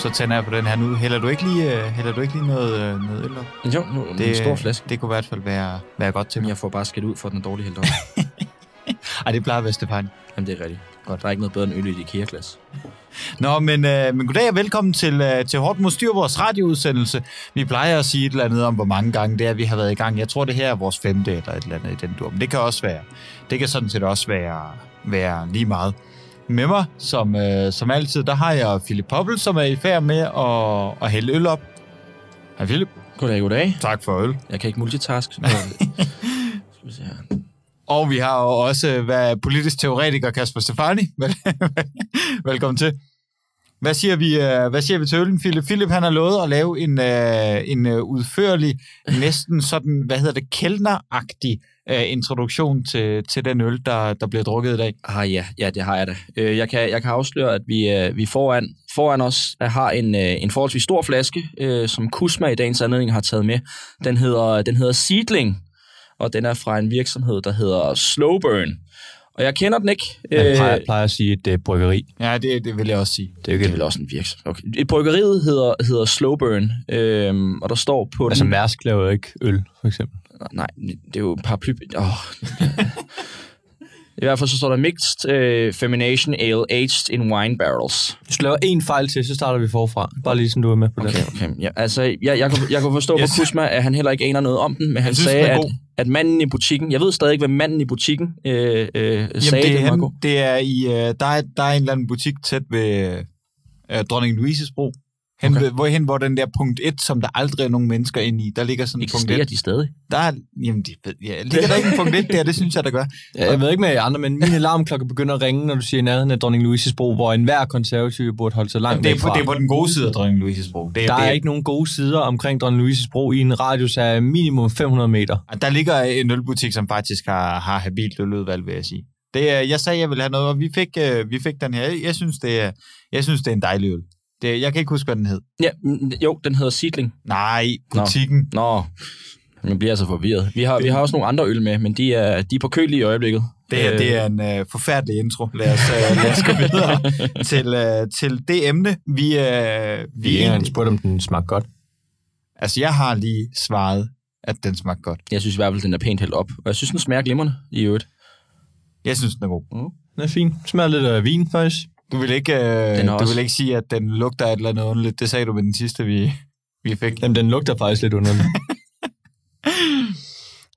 så tænder jeg på den her nu. Hælder du ikke lige, øh, hælder du ikke lige noget, øh, noget øl op? Jo, nu det, en stor flaske. Det kunne i hvert fald være, være godt til mig. jeg får bare skidt ud for den er dårlig helt op. Ej, det plejer at være Stefan. Jamen, det er rigtigt. Godt. Der er ikke noget bedre end øl i et IKEA-glas. Nå, men, øh, men goddag og velkommen til, øh, til Hårdt mod Styr, vores radioudsendelse. Vi plejer at sige et eller andet om, hvor mange gange det er, vi har været i gang. Jeg tror, det her er vores femte eller et eller andet i den dur. Men det kan også være. Det kan sådan set også være, være lige meget. Med mig, som, øh, som altid, der har jeg Philip Poppel, som er i færd med at, at hælde øl op. Hej Philip. Goddag, goddag. Tak for øl. Jeg kan ikke multitask. her. Og vi har jo også været politisk teoretiker Kasper Stefani. Vel- Velkommen til. Hvad siger vi, øh, hvad siger vi til øllen, Philip? Philip han har lovet at lave en, øh, en øh, udførlig, næsten sådan, hvad hedder det, kældneragtig øh, introduktion til, til den øl, der, der bliver drukket i dag. Ah, ja, ja, det har jeg da. Øh, Jeg kan, jeg kan afsløre, at vi, øh, vi foran, foran os øh, har en, øh, en forholdsvis stor flaske, øh, som Kusma i dagens anledning har taget med. Den hedder, den hedder Seedling, og den er fra en virksomhed, der hedder Slowburn. Og jeg kender den ikke. Jeg plejer, Øh, plejer at sige et uh, bryggeri. Ja, det, det vil jeg også sige. Det er jo det ikke vel også en virksomhed. Okay. Et bryggeriet hedder, hedder Slowburn, øh, og der står på Altså den... Mærsk laver jo ikke øl, for eksempel. Nej, det er jo paraply... Oh. I hvert fald så står der Mixed uh, Femination Ale Aged in Wine Barrels. Hvis du laver en fejl til, så starter vi forfra. Bare lige sådan, du er med på Okay, det. okay. Ja, altså, jeg, jeg, kunne, jeg kunne forstå yes. På Kusma, at han heller ikke aner noget om den, men han synes, sagde, den er at, god. At manden i butikken... Jeg ved stadig ikke, hvad manden i butikken øh, øh, sagde, det, den er god. han, det er i, øh, der, er, der er en eller anden butik tæt ved øh, Dronning Louises bro. Hen, Okay. hvor, hen, hvor den der punkt 1, som der aldrig er nogen mennesker inde i, der ligger sådan en punkt Eksisterer 1. de stadig? Der er, jamen, det, ved jeg. ligger der ikke en punkt 1 der? Det synes jeg, der gør. Ja, jeg ved ikke med jer andre, men min alarmklokke begynder at ringe, når du siger i nærheden af Dronning Louises bro, hvor enhver konservativ burde holde sig langt Jamen, det, er på, fra. det er på den gode side af Dronning Louises bro. Det, Der det, er ikke nogen gode sider omkring Dronning Louises bro i en radius af minimum 500 meter. Der ligger en ølbutik, som faktisk har, har habilt øludvalg, vil jeg sige. Det, er- jeg sagde, jeg ville have noget, og vi fik, øh, vi fik den her. Jeg synes, det er, jeg synes, det er en dejlig øl. Det, jeg kan ikke huske, hvad den hed. Ja, mm, jo, den hedder Seedling. Nej, Nå. butikken. Nå, man bliver altså forvirret. Vi har, vi har også nogle andre øl med, men de er, de er på køl lige i øjeblikket. Det her, Øh, det er en øh, forfærdelig intro. Lad os, øh, lad os gå videre til, øh, til det emne. Vi, øh, Vi vi har spurgt, om den smagte godt. altså, jeg har lige svaret, at den smagte godt. Jeg synes i hvert fald, den er pænt hældt op. Og jeg synes, den smager glimrende i øvrigt. Jeg synes, den er god. Den er fin. Smager lidt af vin, faktisk. Du vil ikke, øh, du også- vil ikke sige, at den lugter et eller andet underligt. Det sagde du med den sidste, vi, vi fik. Jamen, den lugter faktisk lidt underligt.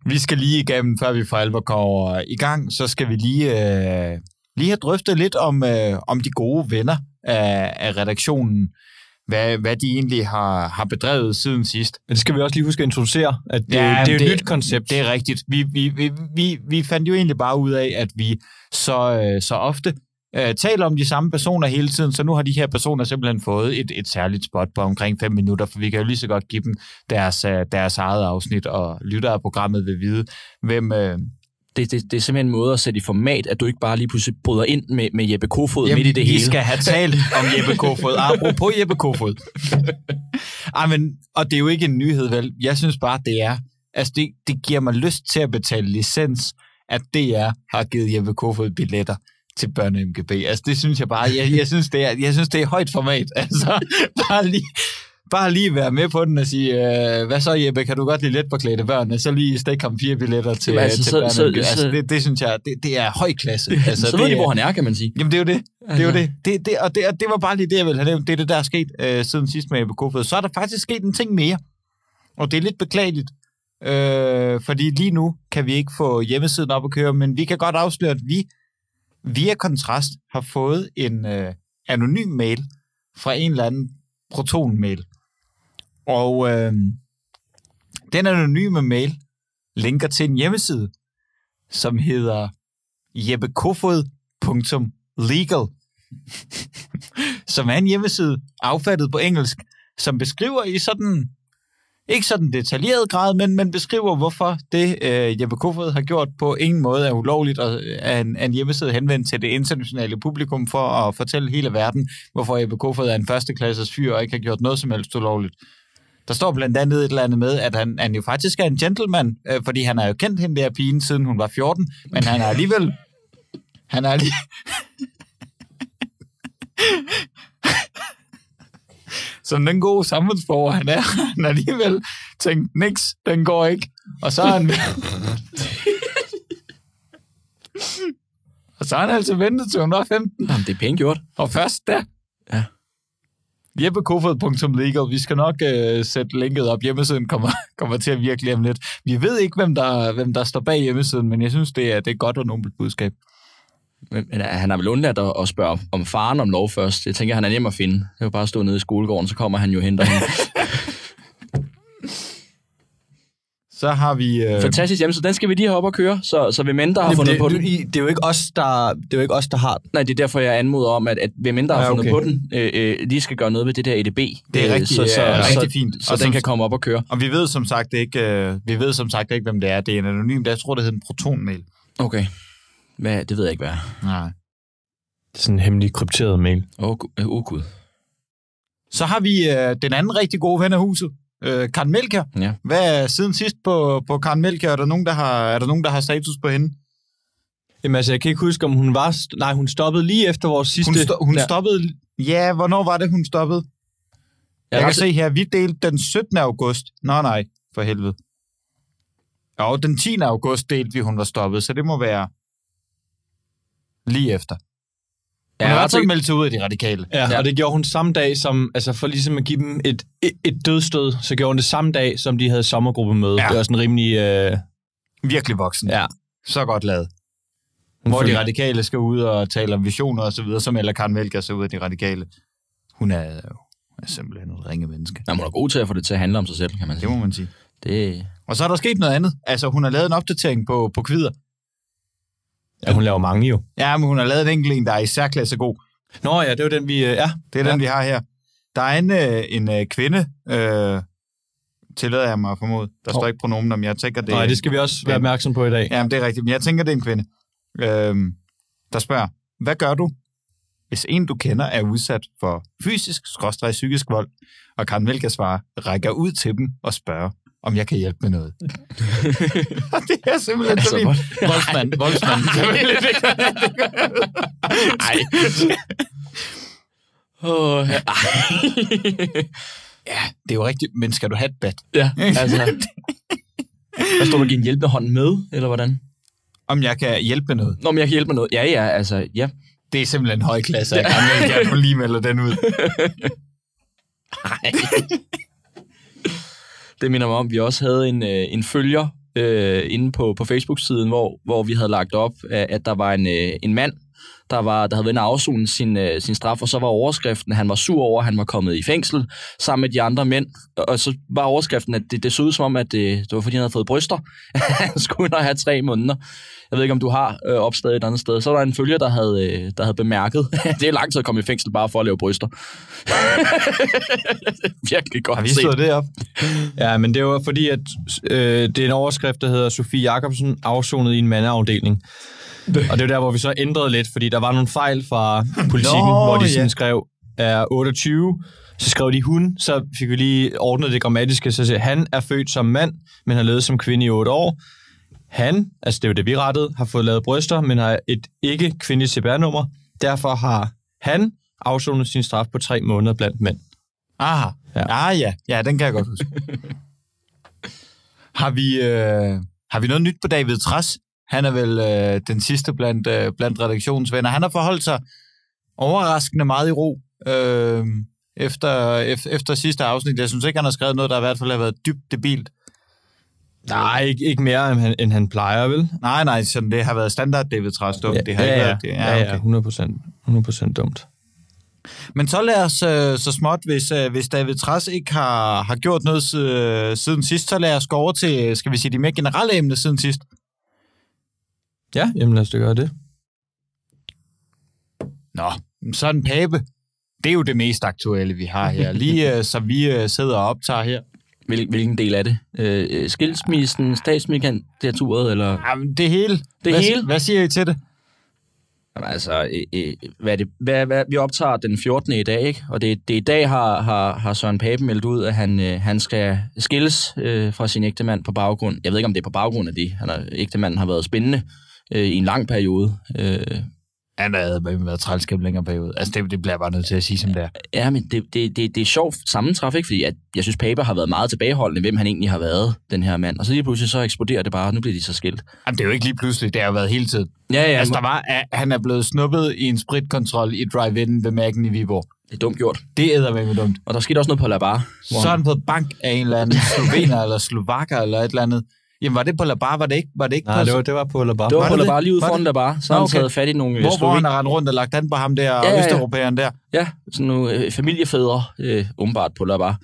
Vi skal lige igennem, før vi for alvor kommer i gang, så skal vi lige, øh, lige have drøftet lidt om, øh, om de gode venner af, af redaktionen. Hvad, hvad de egentlig har, har bedrevet siden sidst. Men det skal vi også lige huske at introducere, at det, Ja, det er jo det- et nyt koncept. Det er rigtigt. Vi, vi, vi, vi, vi fandt jo egentlig bare ud af, at vi så, øh, så ofte øh, taler om de samme personer hele tiden, så nu har de her personer simpelthen fået et, et særligt spot på omkring 5 minutter, for vi kan jo lige så godt give dem deres, øh, deres eget afsnit, og lytter af programmet vil vide, hvem... Øh, Det, det, det er simpelthen en måde at sætte i format, at du ikke bare lige pludselig bryder ind med, med Jeppe Kofod midt i det vi hele. skal have talt om Jeppe Kofod. Apropos Jeppe Kofod. Ej, men, og det er jo ikke en nyhed, vel? Jeg synes bare, det er... Altså, det, det giver mig lyst til at betale licens, at DR har givet Jeppe Kofod billetter til børne MGB. Altså, det synes jeg bare... Jeg, jeg, synes, det er, jeg synes, det er højt format. Altså, bare lige, bare lige være med på den og sige, øh, hvad så Jeppe, kan du godt lide let forklædte børn? Så lige stikke ham fire billetter til, Jamen, altså, til så- børne så-. Altså, så- det, det synes jeg, det, det er høj klasse. Altså, så ved de, hvor han er, kan man sige. Jamen, det er jo det. Det er jo Altså. det. det, det og, det og det var bare lige det, jeg ville have nævnt. Det er det, der er sket øh, siden sidst med Ebbe Kofod. Så er der faktisk sket en ting mere. Og det er lidt beklageligt. Øh, fordi lige nu kan vi ikke få hjemmesiden op at køre, men vi kan godt afsløre, at vi via Kontrast har fået en øh, anonym mail fra en eller anden proton-mail. Og øh, den anonyme mail linker til en hjemmeside, som hedder jeppekofod.legal, som er en hjemmeside affattet på engelsk, som beskriver i sådan ikke sådan detaljeret grad, men, men beskriver, hvorfor det, øh, Jeppe Kofod har gjort på ingen måde er ulovligt, og øh, er en, er en hjemmeside henvendt til det internationale publikum for at fortælle hele verden, hvorfor Jeppe Kofod er en førsteklasses fyr og ikke har gjort noget som helst ulovligt. Der står blandt andet et eller andet med, at han, han jo faktisk er en gentleman, øh, fordi han har jo kendt hende der pigen, siden hun var 14, men han er alligevel... Han er alligevel... Som den gode samfundsborger, han er, han alligevel tænkt, niks, den går ikke. Og så er han... og så har han altså ventet til hun var 15. Jamen, det er pænt gjort. Og først der. Ja. Jeppekofod.legal. Vi skal nok øh, sætte linket op. Hjemmesiden kommer, kommer til at virke lige om lidt. Vi ved ikke, hvem der, hvem der står bag hjemmesiden, men jeg synes, det er, det er godt og nobelt budskab. Men, men han har vel undladt at, at spørge om faren om lov først. Jeg tænker, han er nem at finde. Det er jo bare at stå nede i skolegården, så kommer han jo og henter hende. Så har vi... Øh, Fantastisk hjemmeside. Den skal vi lige have op og køre, så, så hvem end der har Det, fundet det, på det, den. det, er jo ikke os, der, det er jo ikke os, der har den. Nej, det er derfor, jeg anmoder om, at, at hvem end der har Ja, fundet okay. på den, øh, øh, lige skal gøre noget ved det der EDB. Det er rigtig- så, så, ja, så, rigtig fint. Så, Og den som- kan komme op og køre. og vi ved som sagt ikke, øh, vi ved som sagt ikke, hvem det er. Det er en anonym. Jeg tror, det hedder en protonmail. Okay. Hvad, det ved jeg ikke, hvad. Nej. Det er sådan en hemmelig krypteret mail. Åh, oh, gud. Så har vi øh, den anden rigtig gode ven af huset, øh, Karen Melker. Ja. Hvad er siden sidst på, på Karen Melker? Er der, nogen, der har, er der nogen, der har status på hende? Jamen altså, jeg kan ikke huske, om hun var... st- Nej, hun stoppede lige efter vores sidste... Hun, sto- hun Ja. stoppede... Ja, hvornår var det, hun stoppede? Jeg, jeg kan se her, vi delte den 17. august. Nå nej, for helvede. Jo, den 10. august delte vi, hun var stoppet, så det må være lige efter. Hun Ja, har tænker- meldt sig ud af de radikale. Ja, Ja. og det gjorde hun samme dag som, altså for ligesom at give dem et, et, et dødstød, så gjorde hun det samme dag, som de havde sommergruppemøde. Ja. Det var sådan rimelig, øh, Virkelig voksen. ja. Så godt lavet. Hun Hvor de radikale skal ud og tale om visioner og så videre, så melder Karen Melker sig ud af de radikale. Hun er jo er simpelthen et ringe menneske. Jamen, hun er god til at få det til at handle om sig selv, kan man Det sige. må man sige. Det, Og så er der sket noget andet. Altså, hun har lavet en opdatering på, på kvider. Ja, hun laver mange jo. Ja, men hun har lavet en enkelt en, der er i særklasse god. Nå ja, det var den, vi... Øh, ja, Det er ja. den, vi har her. Der er en, øh, en øh, kvinde, øh, tillader jeg mig at formode. Der Hov. står ikke pronomen, om jeg tænker det. Nej, det skal vi også være opmærksom på i dag. Ja, det er rigtigt. Men jeg tænker, det er en kvinde, øh, der spørger, hvad gør du, hvis en, du kender, er udsat for fysisk, skråstrej psykisk vold, og Karen Melka svarer, rækker ud til dem og spørger, om jeg kan hjælpe med noget. Og det er simpelthen Altså, så fint. Voldsmand, voldsmand. Ej. Åh, ja. Ja, det er jo rigtigt, men skal du have et bat? ja, altså. Hvad står du give en hjælpende hånd med, eller hvordan? Om jeg kan hjælpe med noget? Nå, men jeg kan hjælpe med noget. Ja, ja, altså, ja. Det er simpelthen høj klasse, jeg kan kunne lige melde den ud. Nej det minder mig om, at vi også havde en, øh, en følger øh, inde på, på Facebook-siden, hvor, hvor vi havde lagt op, at, at der var en, øh, en mand, der, var, der havde været afzone sin, øh, sin straf, og så var overskriften, at han var sur over, at han var kommet i fængsel sammen med de andre mænd. Og, så var overskriften, at det, det så ud som om, at det, det var fordi, han havde fået bryster. han skulle have tre måneder. Jeg ved ikke, om du har øh, opstaget et andet sted. Så var der en følger, der havde, øh, der havde bemærket, at det er lang tid at komme i fængsel bare for at lave bryster. Virkelig godt Har vi set. det op? Ja, men det var fordi, at øh, det er en overskrift, der hedder Sofie Jacobsen afsonet i en mandeafdeling. Og det er der, hvor vi så ændrede lidt, fordi der var nogle fejl fra politikken, Nå, hvor de sådan ja. skrev, er 28, så skrev de hun, så fik vi lige ordnet det grammatiske, så siger han er født som mand, men har levet som kvinde i 8 år. Han, altså det er jo det, vi rettede, har fået lavet bryster, men har et ikke kvindeligt CPR-nummer. Derfor har han afsonet sin straf på tre måneder blandt mænd. Aha. Ja. Ja. Ah ja, ja, den kan jeg godt huske. har, vi, øh, har vi noget nyt på David Træs? Han er vel øh, den sidste blandt, øh, blandt redaktionsvenner. Han har forholdt sig overraskende meget i ro øh, efter, efter, efter sidste afsnit. Jeg synes ikke, han har skrevet noget, der i hvert fald har været dybt debilt. Nej, ikke, ikke mere, end han, end han plejer, vel? Nej, nej, sådan, det har været standard David Træs dumt. det har ja, ikke ja, været det. ja, ja, okay. 100 100% dumt. Men så lad os øh, så småt, hvis, øh, hvis David Træs ikke har, har gjort noget øh, siden sidst, så lad os gå over til, skal vi sige, de mere generelle emner siden sidst. Ja, jamen lad os da gøre det. Nå, så en pape. Det er jo det mest aktuelle, vi har her. Lige øh, så vi øh, sidder og optager her. Hvil, hvilken del af det? Øh, øh, skilsmissen, statsministeraturet, eller... Jamen, det hele. Det hvad, hele? Hvad siger I til det? Jamen, altså, øh, øh, hvad er det, hvad, hvad, vi optager den 14. i dag, ikke? Og det, det i dag har, har, har Søren Pape meldt ud, at han, øh, han skal skilles øh, fra sin ægtemand på baggrund. Jeg ved ikke, om det er på baggrund af det. Han er, ægtemanden har været spændende øh, i en lang periode. Øh, Han havde været trælskab længere periode. Altså, det, det bliver jeg bare nødt til at sige, som det er. ja, men det, det, det, det er sjovt sammentræf, ikke? Fordi at, jeg synes, Pape har været meget tilbageholdende, hvem han egentlig har været, den her mand. Og så lige pludselig så eksploderer det bare, og nu bliver de så skilt. Jamen, det er jo ikke lige pludselig. Det har jo været hele tiden. Ja, ja, Altså, der var, at han er blevet snuppet i en spritkontrol i drive-in ved Mærken i Viborg. det er dumt gjort. Det æder med dumt. Og der skete også noget på La Bar. hvor Så har han- fået bank af en eller anden slovener eller slovakker eller et eller andet. Jamen, var det på La Bar? Var det ikke, var det ikke Nej, på, det var, det var på La Bar. Det var Var på det La det? Bar, lige ude Var foran det? La Bar. Så han okay. taget fat i nogle øh, hvor, hvor han har rendt rundt og lagt an på ham der, og Ja, østeuropæeren der, Ja, sådan nogle øh, familiefædre, øh, umiddelbart på La Bar.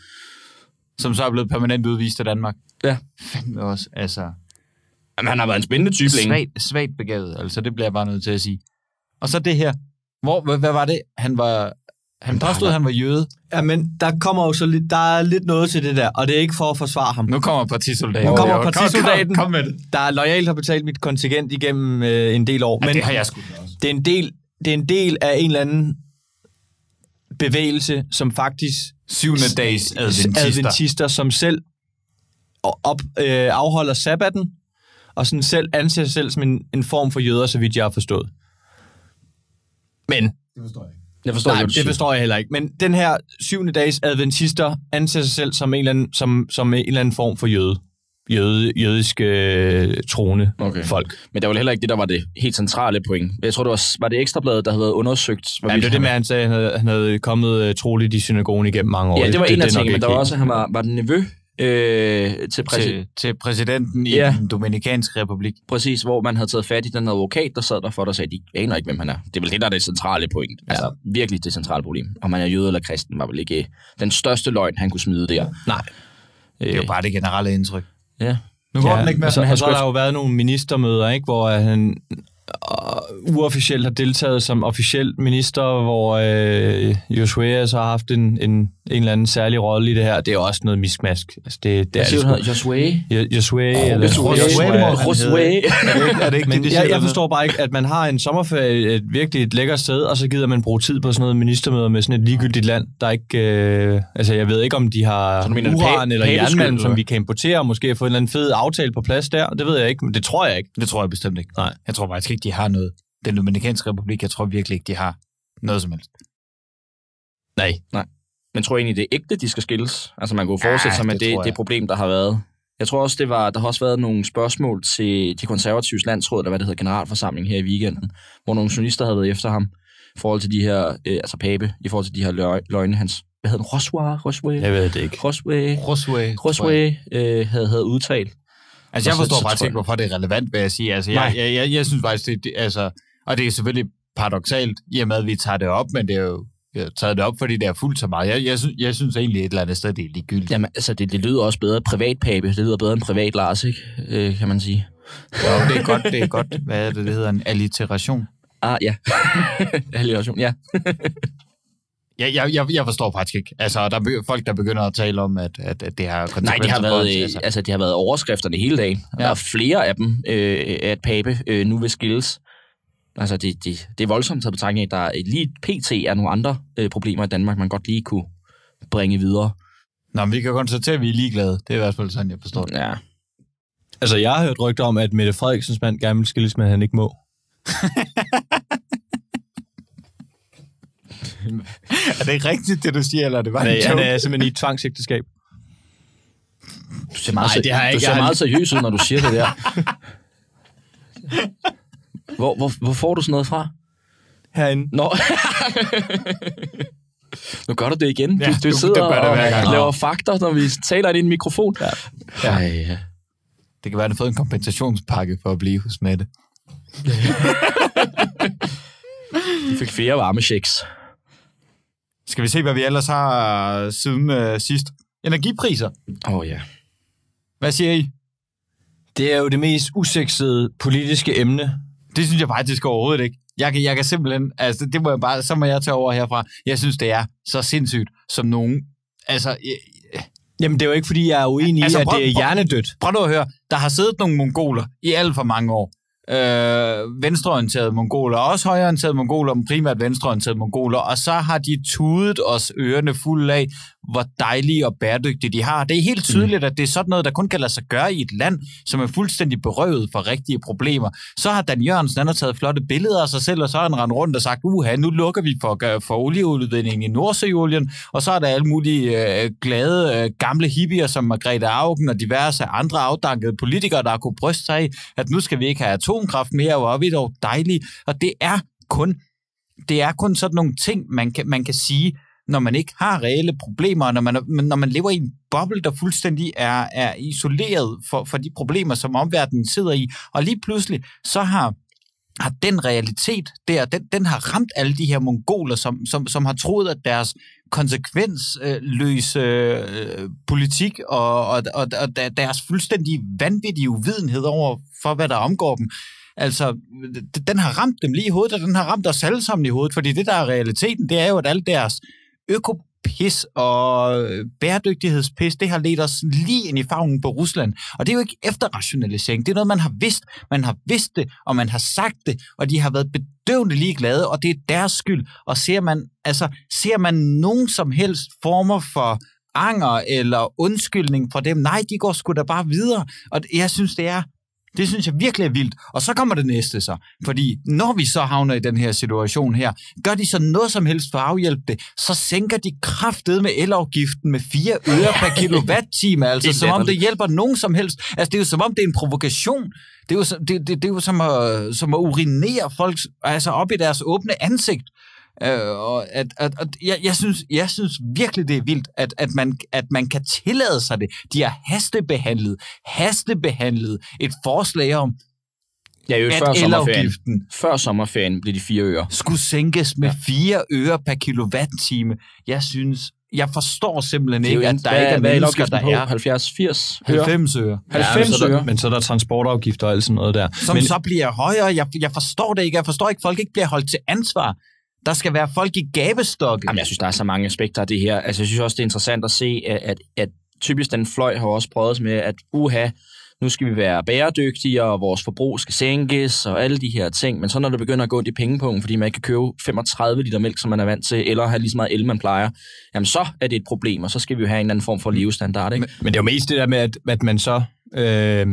som så er blevet permanent udvist af Danmark. Ja. Fandme også, altså... Jamen, han har været en spændende type længe. Svagt, svagt begavet, altså det bliver jeg bare nødt til at sige. Og så det her. Hvor, hvad, hvad var det? Han var... Han påstod, at han var jøde. Ja, men der kommer jo så lidt, der er lidt noget til det der, og det er ikke for at forsvare ham. Nu kommer partisoldaten. Nu kommer Jo, kom- partisoldaten. Kom, kom med det. Der lojalt har betalt mit kontingent igennem øh, en del år, Men men det har jeg sgu også. det er en del, det er en del af en eller anden bevægelse, som faktisk Syvende dags adventister. adventister som selv op, øh, afholder sabbaten, og sådan selv anser sig selv som en, en form for jøder, så vidt jeg har forstået. Men, Jeg forstår, nej, det siger. forstår jeg heller ikke. Men den her syvende dags adventister anser sig selv som en eller anden, som, som en eller anden form for jøde. Jøde, jødiske øh, troende Okay. folk. Men det var heller ikke det, der var det helt centrale point. Jeg tror, det var, var det Ekstrabladet, der havde været undersøgt. Ja, det er hvorvidt det med, han- sagde, han havde, han havde kommet uh, troligt i synagogen igennem mange år. Ja, det var en af tingene, men der var også, at han var, var den nevø øh, til præsident. til, til præsidenten i Ja. den Dominikanske Republik. Præcis, hvor man havde taget fat i den advokat, der sad der for, der sagde, de aner ikke, hvem han er. Det er vel det, der er det centrale point. Ja. Altså, virkelig det centrale problem. Om man er jøde eller kristen, var vel ikke øh, den største løgn, han kunne smide der. Nej. Det er jo bare det generelle indtryk. Ja. Nu går Ja, den ikke med. så, han og så har der jo været nogle ministermøder, ikke, hvor han øh, uofficielt har deltaget som officiel minister, hvor øh, Joshua så har haft en, en, en eller anden særlig rolle i det her. Det er også noget miskmask. Altså, det, det er siger det du, sgu. han hedder? Josué? Jo- Joshua, eller Joshua. Joshua. Josué. Er det ikke, det Men jeg, jeg forstår bare ikke, at man har en sommerferie et virkelig et lækkert sted, og så gider man bruge tid på sådan noget ministermøder med sådan et ligegyldigt land, der ikke... Øh, altså, jeg ved ikke, om de har mener, er uran eller jernmalm, som vi kan importere, og måske få en eller anden fed aftale på plads der. Det ved jeg ikke, men det tror jeg ikke. Det tror jeg bestemt ikke. Nej. Jeg tror faktisk ikke, de har noget. Den Dominikanske Republik, jeg tror virkelig ikke, de har noget som helst. Nej. Men tror jeg egentlig, det er ægte, de skal skilles? Altså man kunne forestille Ja, sig med det det, det, problem, der har været. Jeg tror også, det var, der har også været nogle spørgsmål til de konservatives landsråd, eller hvad det hedder, generalforsamling her i weekenden, hvor nogle journalister havde været efter ham, i forhold til de her, øh, altså Pape, i forhold til de her løg, løgne, hans, hvad hedder den, Roswa, Roswa, Jeg ved det ikke. Roswa, Rosway. Roswa øh, havde, havde udtalt. Altså, jeg forstår så faktisk ikke, hvorfor det er relevant, hvad jeg siger. Altså, jeg, jeg, jeg, jeg synes faktisk, det, det, altså, og det er selvfølgelig paradoxalt, i og med, at vi tager det op, men det er jo taget det op, fordi det er fuldt så meget. Jeg, jeg, synes, jeg synes egentlig et eller andet sted, det er ligegyldigt. Jamen, altså, det, det lyder også bedre privat Pape, det lyder bedre end privat Lars, ikke? Øh, kan man sige. Jo, det er godt, det er godt. Hvad er det, det hedder? En alliteration. Ah, ja. Alliteration, ja. Jeg, jeg, jeg, jeg forstår faktisk ikke. Altså, der er folk, der begynder at tale om, at, at, at det har konsekvenser Nej, det har været, os, altså. altså, det har været overskrifterne hele dagen. Ja. Der er flere af dem, øh, at Pape øh, nu vil skilles. Altså, det, det, det er voldsomt til betragtning, at der er, lige pt. er nogle andre øh, problemer i Danmark, man godt lige kunne bringe videre. Nå, men vi kan konstatere, at vi er ligeglade. Det er i hvert fald sådan, jeg forstår det. Ja. Altså, jeg har hørt rygter om, at Mette Frederiksens mand gerne vil skilles, men han ikke må. Er det ikke rigtigt, det du siger, eller er det bare Nej, han er simpelthen i et tvangsægteskab. Du ser meget, Nej, det har jeg du ikke. ser Jeg har- meget seriøs ud, når du siger det der. Hvor, hvor, hvor får du sådan noget fra? Herinde. Nå. nu gør du det igen. Du, Ja, du du- sidder det gør det og gang. laver fakter, når vi taler ind i en mikrofon. Ja. Ej, ja. Det kan være, at han har fået en kompensationspakke for at blive hos Mette. De fik flere varmechecks. Skal vi se, hvad vi ellers har siden øh, sidst? Energipriser. Åh oh, ja. Hvad siger I? Det er jo det mest usexede politiske emne. Det synes jeg faktisk overhovedet ikke. Jeg kan, jeg kan simpelthen, altså det må jeg bare, så må jeg tage over herfra. Jeg synes, det er så sindssygt, som nogen, altså, jeg, Jamen, det er jo ikke, fordi jeg er uenig Altså, i, at prøv- det er prøv- hjernedødt. Prøv nu at høre, der har siddet nogle mongoler i alt for mange år. Øh, venstreorienterede mongoler, også højreorienterede mongoler, men primært venstreorienterede mongoler, og så har de tudet os ørerne fulde af, hvor dejlige og bæredygtige de har. Det er helt tydeligt, at det er sådan noget, der kun kan lade sig gøre i et land, som er fuldstændig berøvet for rigtige problemer. Så har Dan Jørgensen han har taget flotte billeder af sig selv, og så har han rendt rundt og sagt, uha, nu lukker vi for, for olieudvindingen i Nordsøolien, og så er der alle mulige øh, glade øh, gamle hippier som Margrethe Augen og diverse andre afdankede politikere, der har kunne bryste sig af, at nu skal vi ikke have atomkraft mere, hvor er vi dog dejlige. Og det er kun, det er kun sådan nogle ting, man kan, man kan sige, når man ikke har reelle problemer, når man, når man lever i en boble, der fuldstændig er, er isoleret for, for de problemer, som omverdenen sidder i. Og lige pludselig, så har har den realitet der, den, den har ramt alle de her mongoler, som, som, som har troet, at deres konsekvensløse øh, politik og, og, og, og deres fuldstændig vanvittige uvidenhed over for, hvad der omgår dem, altså, den har ramt dem lige i hovedet, og den har ramt os alle sammen i hovedet, fordi det, der er realiteten, det er jo, at alle deres økopis og øh, bæredygtighedspis, det har ledt os lige ind i favnen på Rusland. Og det er jo ikke efterrationalisering, det er noget, man har vidst. Man har vidst det, og man har sagt det, og de har været bedøvende ligeglade, og det er deres skyld. Og ser man, altså, ser man nogen som helst former for anger eller undskyldning fra dem, nej, de går sgu da bare videre. Og jeg synes, det er det synes jeg virkelig er vildt. Og så kommer det næste så. Fordi når vi så havner i den her situation her, gør de så noget som helst for at afhjælpe det, så sænker de kraftet med elafgiften med 4 øre per kilowatt-time, altså som om det hjælper nogen som helst. Altså det er jo som om det er en provokation. Det er jo, det, det, det er jo som, at, som at urinere folk altså op i deres åbne ansigt. Øh, og at, at, at, jeg, jeg, synes, jeg synes virkelig, det er vildt, at, at, man, at man kan tillade sig det. De har hastebehandlet, hastebehandlet et forslag om, Ja, jo, at før sommerferien. Før sommerferien blev de fire øre. skulle sænkes med 4 øre per kilowatt-time. Jeg synes, jeg forstår simpelthen ikke, at der ikke er mennesker, der er 70, 80 øre. 90 øre. 90 men, så er øre. der, men så er der transportafgifter og alt sådan noget der. som men, så bliver højere. Jeg, jeg forstår det ikke. Jeg forstår ikke, at folk ikke bliver holdt til ansvar. Der skal være folk i gabestokke. Jamen, jeg synes, der er så mange aspekter af det her. Altså, jeg synes også, det er interessant at se, at, at, at typisk den fløj har også prøvet med, at uha, nu skal vi være bæredygtige, og vores forbrug skal sænkes, og alle de her ting. Men så når det begynder at gå i pengepunkt, fordi man ikke kan købe 35 liter mælk, som man er vant til, eller have lige så meget el, man plejer, jamen så er det et problem, og så skal vi jo have en eller anden form for levestandard, ikke? men det er jo mest det der med, at, at man så... Øh,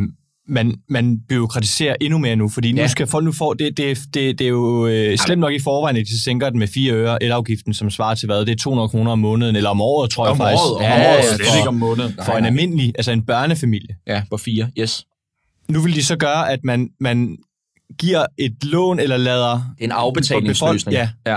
man, man byråkratiserer endnu mere nu, fordi nu Ja. skal folk nu få, det, det, det, det er jo øh, slemt nok i forvejen, at de sænker den med 4 øre elafgiften, som svarer til hvad? Det er 200 kroner om måneden, eller om året, tror jeg om faktisk. året, om Ja, året, slet for- ikke om måneden. For en almindelig, altså en børnefamilie. Ja, på fire, yes. Nu vil de så gøre, at man, man giver et lån, eller lader er en afbetalingsløsning. Ja. ja.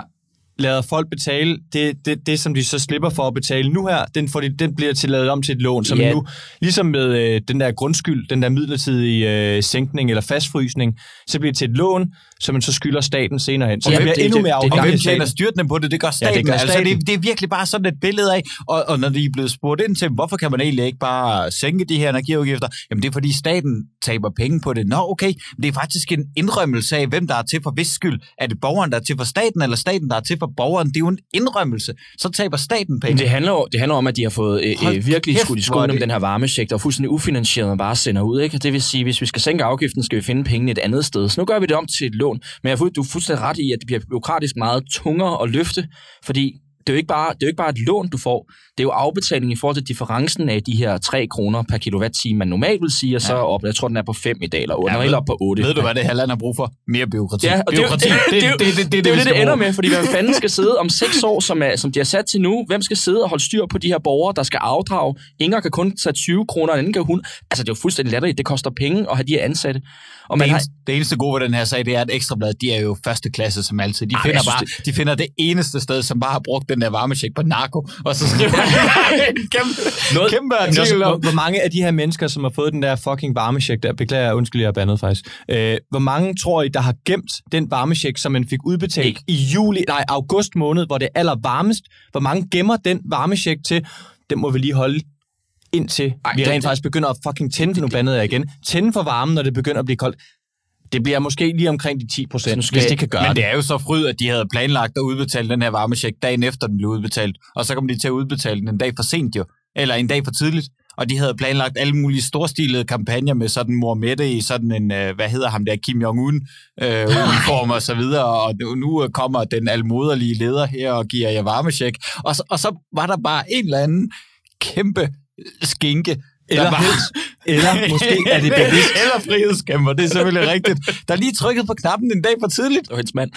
Lader folk betale det, det, det, som de så slipper for at betale nu her, den, får de, den bliver til lavet om til et lån, som Ja. ja. nu, ligesom med øh, den der grundskyld, den der midlertidige øh, sænkning eller fastfrysning, så bliver det til et lån, som man så skylder staten senere hen. Så Ja, det bliver det- endnu det- mere det- Og hvem tjener staten. styrtende på det? Det gør staten. gør Altså, staten. det, det er virkelig bare sådan et billede af, og, og når de er blevet spurgt ind til, hvorfor kan man egentlig ikke bare sænke de her energiafgifter? Jamen det er fordi staten taber penge på det. Nå okay, det er faktisk en indrømmelse af, hvem der er til for hvis skyld. Er det borgeren, der er til for staten, eller staten, der er til for borgeren? Det er jo en indrømmelse. Så taber staten penge. Men det handler, det handler om, at de har fået øh, øh, virkelig kæft, skudt i skoene med den her varmesjek, der er fuldstændig ufinansieret, man bare sender ud. Ikke? Det vil sige, hvis vi skal sænke afgiften, skal vi finde pengene et andet sted. Så nu gør vi det om til et lån. Men jeg er fu- du er fuldstændig ret i, at det bliver byråkratisk meget tungere at løfte, fordi det er, jo ikke bare, det er jo ikke bare et lån, du får. Det er jo afbetaling i forhold til differencen af de her 3 kroner per kilowatt-time, man normalt vil sige, og så op, jeg tror, den er på 5 i dag, eller 8, Ja, ja, ved- op på 8. Ved du, hvad det her land har brug for? Mere byråkrati. Ja, og det, er byråkrati. det, det, det, det, det, det, det, er det, det ender med, fordi hvem fanden skal sidde om seks år, som, er, som de har sat til nu? Hvem skal sidde og holde styr på de her borgere, der skal afdrage? Inger kan kun tage 20 kroner, og en anden kan hun. Altså, det er jo fuldstændig latterligt. Det koster penge at have de her ansatte. Og man det, har, eneste, det eneste gode ved den her sag, det er, at Ekstrablad, de er jo første klasse som altid. De, Ej, finder synes, bare, de finder det eneste sted, som bare har brugt den der varmecheck på narko, og så skriver kæmpe, Noget- kæmpe Men også, artikel hvor, hvor mange af de her mennesker, som har fået den der fucking varmesjek der, beklager jeg, undskyld, jeg er bandet faktisk. Øh, hvor mange tror I, der har gemt den varmesjek, som man fik udbetalt Ikke. i juli, nej, august måned, hvor det er aller varmest? Hvor mange gemmer den varmesjek til? Den må vi lige holde indtil Ej, vi det- rent det- faktisk begynder at fucking tænde, nu bandede jeg igen, tænde for varmen, når det begynder at blive koldt. Det bliver måske lige omkring de 10 procent, skal- hvis det kan gøre Men det. er jo så fryd, at de havde planlagt at udbetale den her varmecheck dagen efter den blev udbetalt, og så kom de til at udbetale den en dag for sent jo. eller en dag for tidligt, og de havde planlagt alle mulige storstilede kampagner med sådan mor Mette i sådan en, øh, hvad hedder ham der, Kim Jong-un øh, uniform og så videre, og nu- kommer den almoderlige leder her og giver jer varmesjek, og så, og så var der bare en eller anden kæmpe skinke, der Eller var-. Eller måske er det bevidst. eller frihedskæmper, det er selvfølgelig rigtigt. Der lige trykket på knappen en dag for tidligt, var hendes mand.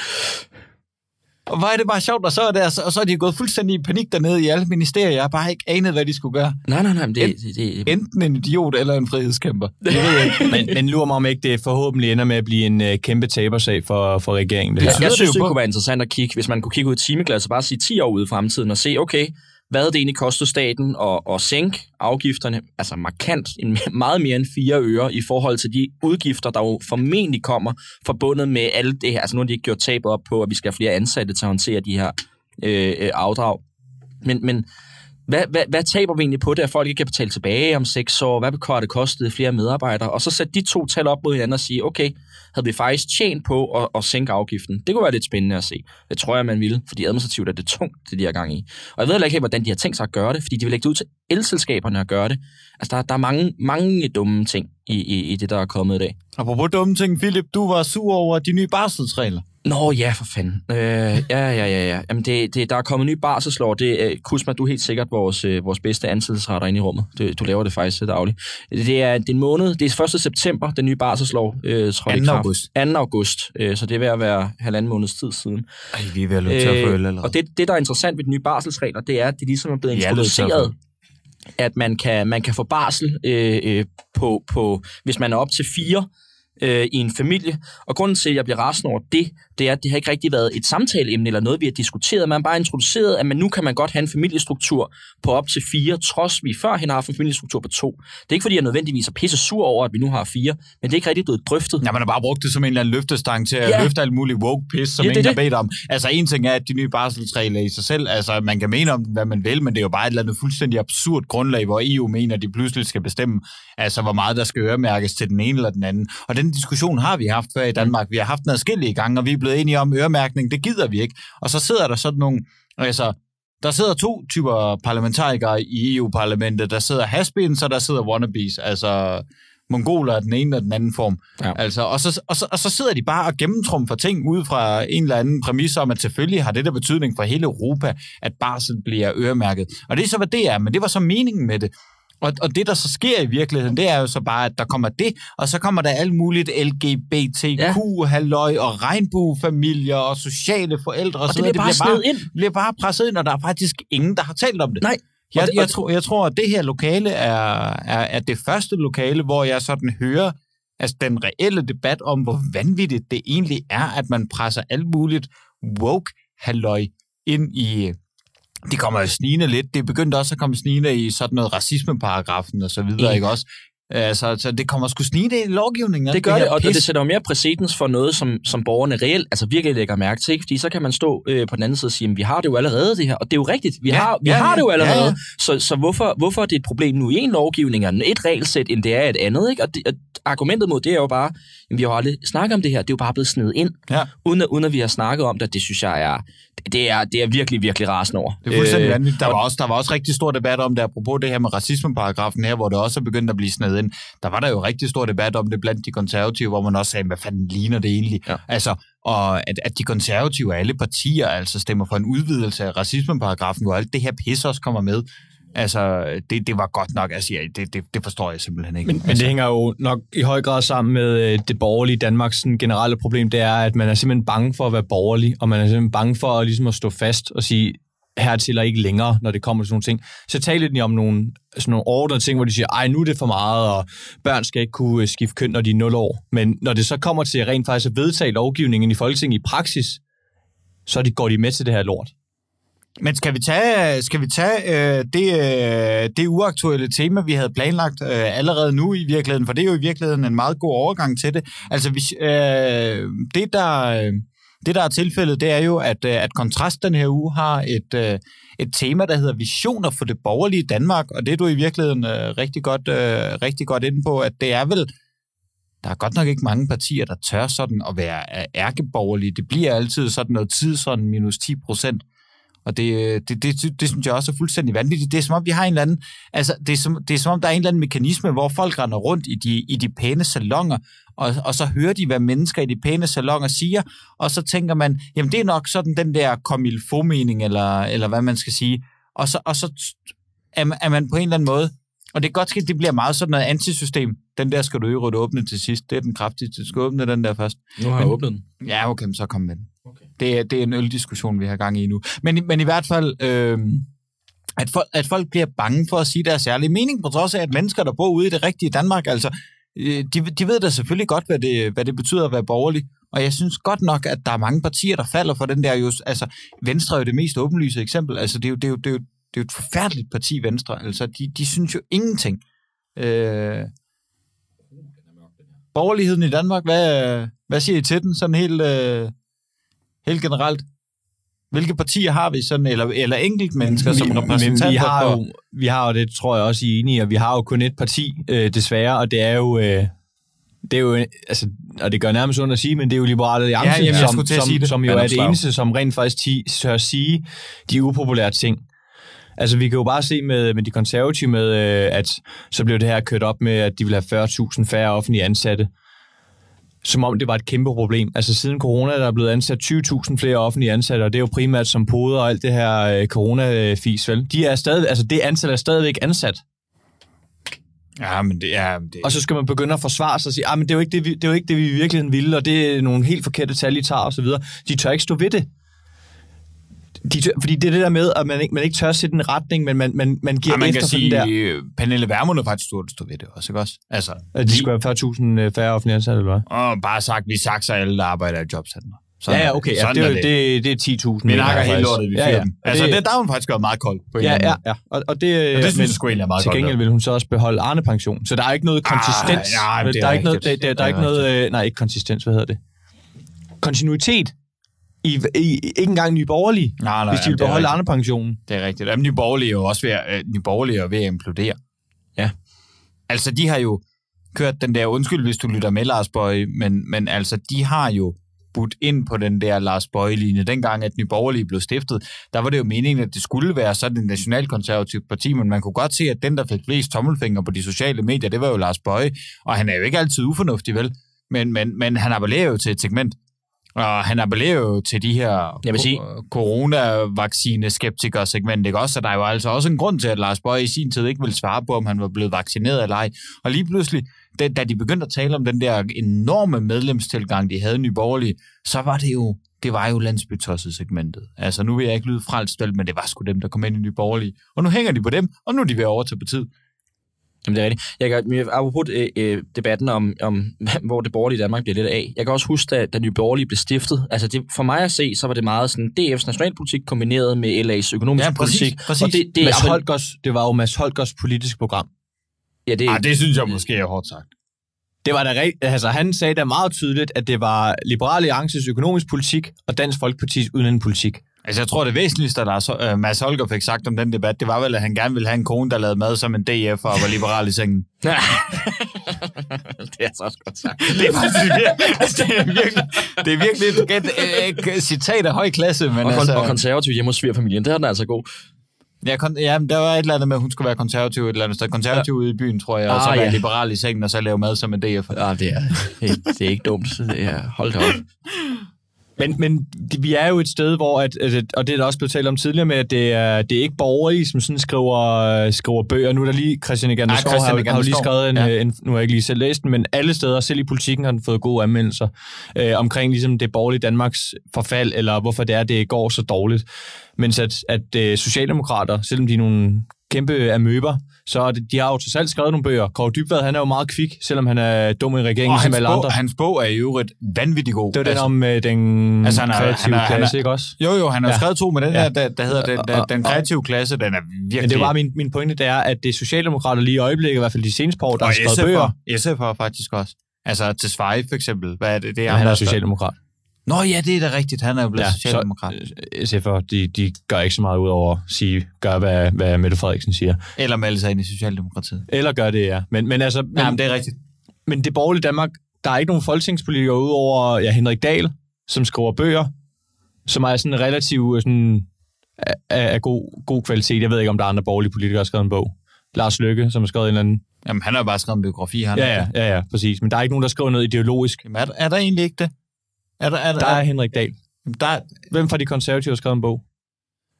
og hvor er det bare sjovt, og så er, det, altså- og så er de gået fuldstændig i panik dernede i alle ministerier. Jeg har bare ikke anet, hvad de skulle gøre. Nej, nej, nej, men det, En- det, det, Enten en idiot eller en frihedskæmper. Det ved jeg ikke. Men, men lurer mig om ikke, det forhåbentlig ender med at blive en uh, kæmpe tabersag for, for regeringen. Det tyder jeg synes, det kunne være interessant at kigge, hvis man kunne kigge ud i timeglas og bare sige 10 år ude i fremtiden og se, okay, hvad det egentlig koster staten at, at sænke afgifterne, altså markant, en, meget mere end 4 øre i forhold til de udgifter, der jo formentlig kommer forbundet med alt det her. Altså nu har de ikke gjort tabet op på, at vi skal have flere ansatte til at håndtere de her øh, øh afdrag. Men, men hvad, hvad, hvad taber vi egentlig på det, at folk ikke kan betale tilbage om seks år? Hvad har det kostet flere medarbejdere? Og så sætte de to tal op mod hinanden og sige, okay, havde vi faktisk tjent på at, at sænke afgiften? Det kunne være lidt spændende at se. Det tror jeg, man ville, fordi administrativt er det tungt, det de har gang i. Og jeg ved heller ikke, helt, hvordan de har tænkt sig at gøre det, fordi de vil lægge det ud til elselskaberne at gøre det. Altså, der, der er mange, mange dumme ting i, i, i det, der er kommet i dag. Apropos dumme ting, Philip, du var sur over de nye barselsregler. Nå ja, for fanden. Øh, ja, ja, ja, ja. Jamen, det, det, der er kommet ny barselslov. Det, øh, Kusma, du er helt sikkert vores, øh, vores bedste ansættelsesretter inde i rummet. Det, du laver det faktisk til dagligt. Det er, det er en måned. Det er 1. september, den nye barselslov øh, i 2. kraft. august. 2. august. Øh, så det er ved at være halvanden måneds tid siden. Ej, vi er ved at løbe for øl Øh, allerede. og det, det, der er interessant ved de nye barselsregler, det er, at det ligesom er blevet er introduceret, at man kan, man kan få barsel øh, øh, på, på, hvis man er op til fire øh, i en familie. Og grunden til, at jeg bliver rasende over det, det er, at det har ikke rigtig været et samtaleemne eller noget, vi har diskuteret. Man har bare introduceret, at man nu kan man godt have en familiestruktur på op til fire, trods vi førhen har haft en familiestruktur på to. Det er ikke, fordi jeg nødvendigvis er pisse sur over, at vi nu har fire, men det er ikke rigtig blevet drøftet. Ja, man har bare brugt det som en eller anden løftestang til at Ja. løfte alt muligt woke piss, som Ja, ingen har bedt om. Altså, en ting er, at de nye barselsregler i sig selv, altså, man kan mene om, hvad man vil, men det er jo bare et eller andet fuldstændig absurd grundlag, hvor EU mener, at de pludselig skal bestemme, altså, hvor meget der skal øremærkes til den ene eller den anden. Og den diskussion har vi haft før i Danmark. Vi har haft den adskillige gange, og vi er blevet enige om øremærkning. Det gider vi ikke. Og så sidder der sådan nogle, altså, der sidder to typer parlamentarikere i EU-parlamentet. Der sidder haspins, og der sidder wannabes. Altså, mongoler er den ene og den anden form. Ja. Altså, og, så, og, så, og så sidder de bare og gennemtrumfer ting ud fra en eller anden præmis om, at selvfølgelig har det der betydning for hele Europa, at barsel bliver øremærket. Og det er så, hvad det er, men det var så meningen med det. Og, og det, der så sker i virkeligheden, det er jo så bare, at der kommer det, og så kommer der alt muligt LGBTQ, halløj og regnbuefamilier og sociale forældre. Og så det bliver bare snedet ind. bliver bare presset ind, og der er faktisk ingen, der har talt om det. Nej. Jeg, Og det- jeg, og- tror, jeg tror, at det her lokale er, er, er det første lokale, hvor jeg sådan hører altså den reelle debat om, hvor vanvittigt det egentlig er, at man presser alt muligt woke halløj ind i... Det kommer jo snigende lidt. Det begyndte også at komme snigende i sådan noget racismeparagrafen og så videre, ikke også? Altså, så det kommer sgu snigende i lovgivningen. Det gør det, her og pis. det sætter jo mere præcedens for noget, som, som borgerne reelt, altså virkelig lægger mærke til, ikke? fordi så kan man stå øh, på den anden side og sige, at vi har det jo allerede det her, og det er jo rigtigt, vi Ja, har, vi ja, har det jo allerede, ja. så, så hvorfor, hvorfor er det et problem nu i en lovgivning, og et regelsæt, end det er et andet, ikke? Og, det, og argumentet mod det er jo bare, at vi har jo aldrig snakket om det her, det er jo bare blevet snedet ind, Ja. uden, at, uden at vi har snakket om det, det synes jeg er, det er, det er virkelig, virkelig rasende over. Det er fuldstændig Øh, vanvittigt. Der var, også, der var også rigtig stor debat om det, apropos det her med racismeparagrafen her, hvor det også er begyndt at blive snedet ind. Der var der jo rigtig stor debat om det blandt de konservative, hvor man også sagde, hvad fanden ligner det egentlig? Ja. Altså, og at, at de konservative af alle partier altså stemmer for en udvidelse af racismeparagrafen, hvor alt det her pis også kommer med. Altså, det, det var godt nok, altså, ja, det, det, det forstår jeg simpelthen ikke. Men, men altså, det hænger jo nok i høj grad sammen med øh, det borgerlige Danmarks sådan, generelle problem, det er, at man er simpelthen bange for at være borgerlig, og man er simpelthen bange for at, ligesom at stå fast og sige, hertil og ikke længere, når det kommer til sådan nogle ting. Så taler de om nogle, sådan nogle ordnede ting, hvor de siger, ej, nu er det for meget, og børn skal ikke kunne øh, skifte køn, når de er 0 år. Men når det så kommer til rent faktisk at vedtage lovgivningen i Folketinget i praksis, så de, går de med til det her lort. Men skal vi tage, skal vi tage øh, det, øh, det uaktuelle tema, vi havde planlagt øh, allerede nu i virkeligheden? For det er jo i virkeligheden en meget god overgang til det. Altså, hvis, øh, det, der, øh, det, der er tilfældet, det er jo, at, øh, at Kontrast den her uge har et, øh, et tema, der hedder Visioner for det borgerlige Danmark, og det er du i virkeligheden øh, rigtig, godt, rigtig godt inde på, at det er vel der er godt nok ikke mange partier, der tør sådan at være ærkeborgerlige. Det bliver altid sådan noget tid, sådan minus 10 procent. Og det, det, det, det synes jeg også er fuldstændig vanvittigt. Det er som om, vi har en eller anden, altså, det er, som, det er som om, der er en eller anden mekanisme, hvor folk render rundt i de, i de pæne salonger, og, og så hører de, hvad mennesker i de pæne salonger siger, og så tænker man, jamen det er nok sådan den der komilfo-mening, eller, eller hvad man skal sige. Og så, og så er, man- er man på en eller anden måde, og det er godt ske, det bliver meget sådan noget antisystem. Den der skal du i øvrigt åbne til sidst. Det er den kraftigste. Du skal åbne den der først. Nu har jeg Men- åbnet den. Ja, okay, men så kom med den. Okay. Det, er, det er en øldiskussion, vi har gang i nu. Men, men i hvert fald, øh, at, folk, at folk bliver bange for at sige deres særlige mening, på trods af, at mennesker, der bor ude i det rigtige Danmark, altså, øh, de, de ved da selvfølgelig godt, hvad det, hvad det betyder at være borgerlig. Og jeg synes godt nok, at der er mange partier, der falder for den der. Jo, altså, Venstre er jo det mest åbenlyse eksempel. Altså, det er jo, det er jo, det er jo, det er jo et forfærdeligt parti, Venstre. Altså, de, de synes jo ingenting. Øh, borgerligheden i Danmark, hvad, hvad siger I til den sådan helt, øh, helt generelt? Hvilke partier har vi sådan, eller, eller enkeltmennesker som repræsentanter vi har, jo, vi har jo, det tror jeg også, I er enige, og vi har jo kun et parti, øh, desværre, og det er jo... Øh, det er jo, altså, og det gør nærmest ondt at sige, men det er jo Liberale Alliance, Ja, jamen, som, som, det. som jo er det eneste, som rent faktisk ti, tør sige de upopulære ting. Altså, vi kan jo bare se med, med de konservative med, øh, at så blev det her kørt op med, at de vil have 40.000 færre offentlige ansatte. Som om det var et kæmpe problem. Altså, siden corona der er blevet ansat 20.000 flere offentlige ansatte, og det er jo primært som poder og alt det her øh, corona-fis, vel? De er stadig, altså, det antal er stadigvæk ansat. Ja, men det er... Det, Og så skal man begynde at forsvare sig og sige, ah, men det er jo ikke det, vi, det, er jo ikke det, vi i virkeligheden ville, og det er nogle helt forkerte tal, I tager osv. De tør ikke stå ved det. De tør, fordi det er det der med, at man ikke, man ikke tør sætte en retning, men man, man, man giver ja, man efter kan for sige, den der. der. Pernille Vermund er faktisk stort stå ved det også, ikke også? Altså, At de skulle have 40.000 færre offentlige ansatte, eller hvad? og bare sagt, vi sakser alle, der arbejder i jobcenter. Ja, ja, okay. Ja, Sådan det, er, det. det, det er 10.000. Vi nakker helt lortet, vi ja, ja. dem. Altså, det, der har hun faktisk gjort meget kold på en Ja, ja, ja. Og, og det, Og det synes men jeg sgu egentlig er meget til gengæld vil hun så også beholde Arne-pension. Så der er ikke noget konsistens. nej, Vel, det er der er ikke noget, der, der, der er ikke noget, øh, nej, ikke konsistens, hvad hedder det? Kontinuitet i, i, ikke engang nye borgerlige, Nej, nej, hvis de vil beholde rigtigt. Arne-pensionen. Det er rigtigt. Jamen, Nye Borgerlige er jo også ved at, øh, Nye Borgerlige er ved at implodere. Ja. Altså, de har jo kørt den der, undskyld hvis du lytter med, Lars Bøje, men, men altså, de har jo budt ind på den der Lars Bøje-linje. Dengang, at Nye Borgerlige blev stiftet, der var det jo meningen, at det skulle være sådan et nationalkonservativt parti, men man kunne godt se, at den, der fik flest tommelfingre på de sociale medier, det var jo Lars Bøje, og han er jo ikke altid ufornuftig, vel? Men, men, men han appellerer jo til et segment, og han appellerer jo til de her Jeg vil sige- ko- coronavaccine-skeptikere segment, ikke også? Så der er jo altså også en grund til, at Lars Bøje i sin tid ikke ville svare på, om han var blevet vaccineret eller ej. Og lige pludselig, da, da de begyndte at tale om den der enorme medlemstilgang, de havde i Nye Borgerlige, så var det jo, det var jo landsbytosset segmentet. Altså nu vil jeg ikke lyde frelst, men det var sgu dem, der kom ind i Nye Borgerlige. Og nu hænger de på dem, og nu er de ved at overtage på tid. Jamen, det er rigtigt. Jeg kan, apropos øh, øh, debatten om, om, hvor det borgerlige Danmark bliver lidt af. Jeg kan også huske, da, da Nye Borgerlige blev stiftet. Altså, det, for mig at se, så var det meget sådan DF's nationalpolitik kombineret med LA's økonomiske Ja, præcis, politik. præcis. Og det, det, Mads er, Holgers, det var jo Mads Holgers politiske program. ja, det, Ah, det synes jeg måske er hårdt sagt. Det var da. Altså, han sagde da meget tydeligt, at det var Liberale Alliances økonomisk politik og Dansk Folkepartis udlændingepolitik. Altså, jeg tror, det væsentligste, der øh, Mads Holger fik sagt om den debat, det var vel, at han gerne ville have en kone, der lavede mad som en DF og var liberal i sengen. det er så også godt sagt. Det er faktisk virkelig, altså, det er virkelig, det er virkelig et, et, et, et citat af høj klasse, men Og, altså... og konservativ hjemme hos svigerfamilien, det er den altså god. Ja, kon, ja, men der var et eller andet med, at hun skulle være konservativ et eller andet sted. Konservativ ude i byen, tror jeg, og så Ah, være ja. liberal i sengen, og så lave mad som en DF. Ja, det er, det er ikke dumt. Det er, hold da op. Men, men vi er jo et sted, hvor, at, at, og det er der også blevet talt om tidligere med, at det er, det er ikke borgerlige, som sådan skriver, skriver bøger. Nu er der lige, Christian Egander Skov har, Egander har jo lige skrevet en, Ja. ja. en, nu har jeg ikke lige selv læst den, men alle steder, selv i politikken, har den fået gode anmeldelser øh, omkring ligesom det borgerlige Danmarks forfald, eller hvorfor det er, det går så dårligt. Mens at, at øh, socialdemokrater, selvom de er nogle kæmpe amøber, så de har jo til salg skrevet nogle bøger. Kåre Dybvad, han er jo meget kvik, selvom han er dum i regeringen, Og som alle bog, andre. hans bog er i øvrigt vanvittig god. Det var den altså, om øh, den Altså, han er- kreative han er- han er- klasse, ikke også? Jo, jo, han har ja. Skrevet to med den Ja. her, der, der hedder den, Og- den kreative klasse. Den er virkelig... Men det var min, min pointe, det er, at det er Socialdemokrater lige i øjeblikket, i hvert fald de seneste par år, der og har skrevet bøger. SF'er, SF'er faktisk også. Altså til Sveje for eksempel. Hvad er det? det er Ja, han der er socialdemokrat. Nå ja, det er da rigtigt. Han er jo blevet ja, socialdemokrat. Øh, SF'er, de, de gør ikke så meget ud over at sige, gør hvad, hvad Mette Frederiksen siger. Eller melde sig ind i Socialdemokratiet. Eller gør det, ja. Men, men, altså, men, Ja, men det er rigtigt. men det borgerlige Danmark, der er ikke nogen folketingspolitikere udover ja, Henrik Dahl, som skriver bøger, som er sådan relativt, øh, sådan, af, af god, god kvalitet. Jeg ved ikke, om der er andre borgerlige politikere, der har skrevet en bog. Lars Løkke, som har skrevet en eller anden... Jamen, han har jo bare skrevet en biografi, han Ja, ja, ja, ja, præcis. Men der er ikke nogen, der skriver noget ideologisk. Jamen, er, der- er der egentlig ikke det? Er der, er der, Der er Henrik Dahl. Der, Hvem fra de konservative har skrevet en bog?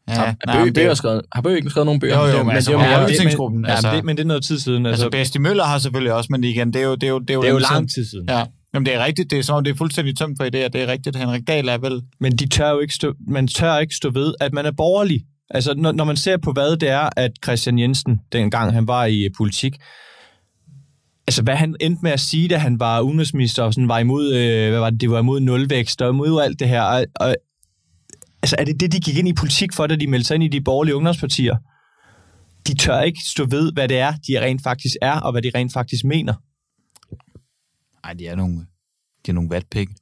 ja, Har, nej, Bøge, men Bøge har, det, skrevet, har Bøge ikke skrevet nogen bøger? Jo, jo, det, men altså, det, er jo det- men, altså. ja, men, det, men det er noget tid siden. Altså, altså, Bedste Møller har selvfølgelig også, men igen, det er jo... Det er jo, det er jo, det er jo lang tid- siden. Ja, Jamen, det er rigtigt. Det er som om, det er fuldstændig tømt for idéer. Det er rigtigt. Henrik Dahl er vel... Men de tør jo ikke stå, man tør ikke stå ved, at man er borgerlig. Altså, når, når man ser på, hvad det er, at Christian Jensen, dengang han var i politik, altså hvad han endte med at sige, da han var udenrigsminister, og sådan var imod, øh, hvad var det, det var imod nulvækst, og imod alt det her. Og, og, altså, er det det, de gik ind i politik for, da de meldte sig ind i de borgerlige ungdomspartier? De tør ikke stå ved, hvad det er, de rent faktisk er, og hvad de rent faktisk mener. Nej, de er nogle, de er nogle vatpikke.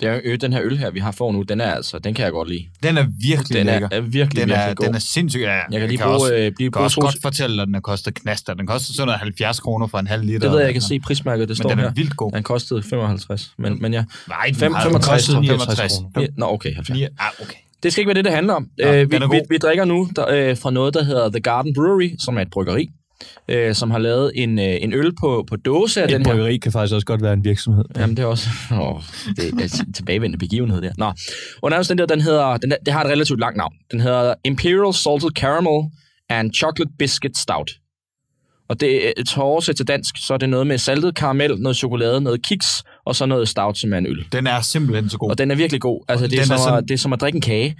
Det er jo den her øl her, vi har for nu, den er altså, den kan jeg godt lide. Den er virkelig Den er, lækker. er virkelig, den, er, virkelig god. den er sindssygt. Ja, jeg kan lige kan bruge, også, øh, blive kan bruge også godt fortælle, at den har kostet knaster. Den koster sådan noget 70 kroner for en halv liter. Det ved jeg, jeg kan se prismærket, det står den her. er vildt god. Den kostede 55, men, men ja. Nej, den Fem- har 65, kostet 69 kroner. ja. Nå, okay, 70. Ja, ah, okay. Det skal ikke være det, det handler om. Nå, øh, den vi, vi, vi drikker nu der, øh, fra noget, der hedder The Garden Brewery, som er et bryggeri, øh, som har lavet en, øh, en øl på, på dåse af Et den her. bryggeri kan faktisk også godt være en virksomhed. Jamen, det er også åh, det er en tilbagevendende begivenhed der. Nå, under den der, den hedder, den, det har et relativt langt navn. Den hedder Imperial Salted Caramel and Chocolate Biscuit Stout. Og det er til oversæt til dansk, så er det noget med saltet karamel, noget chokolade, noget kiks, og så noget stout, som er en øl. Den er simpelthen så god. Og den er virkelig god. Altså, det er, som er at, sådan- det er som at drikke en kage. Den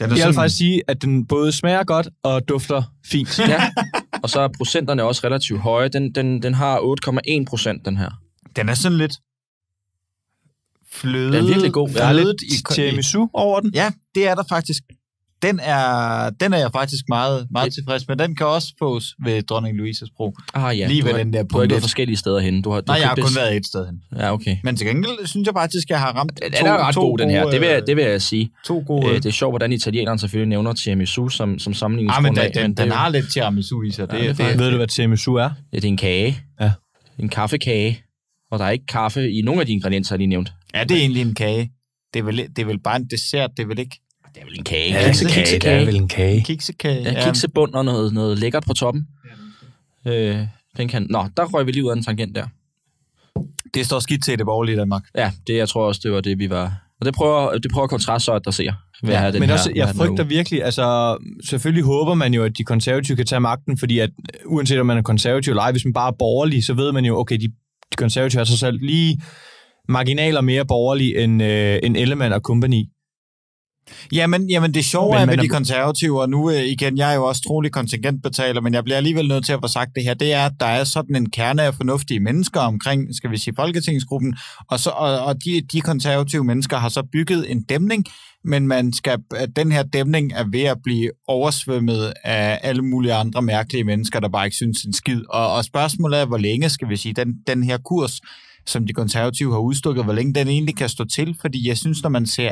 er Jeg vil sådan, faktisk sige, at den både smager godt og dufter fint. Ja. og så er procenterne også relativt høje. Den, den, den har 8,1 procent, den her. den er sådan lidt fløde. Den er virkelig god. Der er lidt i, tiramisu over den. Ja, det er der faktisk. Den er, den er jeg faktisk meget, meget tilfreds med. Den kan også fås ved Dronning Louises Bro. Ah, ja. Lige du ved har, den der Du har været forskellige steder hen. Du har, du Nej, jeg har kun det- været et sted hen. Ja, okay. Men til gengæld synes jeg faktisk, at jeg har ramt Den er ret god, den her. Det vil, jeg, det vil jeg sige. To gode Øh, det er sjovt, hvordan italieneren selvfølgelig nævner tiramisu som, som Ah, men sammenligningsgrundlag. den, den, er den jo- har lidt tiramisu i sig. Det, Ja, det er det, Ved du, hvad tiramisu er? Ja, det er en kage. Ja. En kaffekage. Og der er ikke kaffe i nogen af de ingredienser, jeg lige nævnt. er det egentlig en kage? Det er, vel, det er vel bare en dessert, det er vel ikke Det er vel en kage. Ja, Ja, kiksekage. det er kiksekage. Det er vel en kage. kiksekage? Ja, kiksebund og noget, noget lækkert på toppen. Øh, den kan... Nå, der røg vi lige ud af en tangent der. Det står skidt til det borgerlige Danmark. Ja, det jeg tror også, det var det, vi var... Og det prøver, det prøver kontrast så at adressere. Ved at Ja, den Men her, også, jeg frygter virkelig, altså selvfølgelig håber man jo, at de konservative kan tage magten, fordi at uanset om man er konservativ eller ej, hvis man bare er borgerlig, så ved man jo, okay, de, de konservative er så selv lige marginaler mere borgerlige end, øh, end Ellemann og company. Jamen, jamen det sjove Men er med de konservative, og nu øh, igen, jeg er jo også trolig kontingentbetaler, men jeg bliver alligevel nødt til at få sagt det her, det er, at der er sådan en kerne af fornuftige mennesker omkring, skal vi sige, Folketingsgruppen, og, så, og, og de, de konservative mennesker har så bygget en dæmning, men man skal, at den her dæmning er ved at blive oversvømmet af alle mulige andre mærkelige mennesker, der bare ikke synes en skid. Og, og spørgsmålet er, hvor længe, skal vi sige, den, den her kurs, som de konservative har udstukket, hvor længe den egentlig kan stå til, fordi jeg synes, når man ser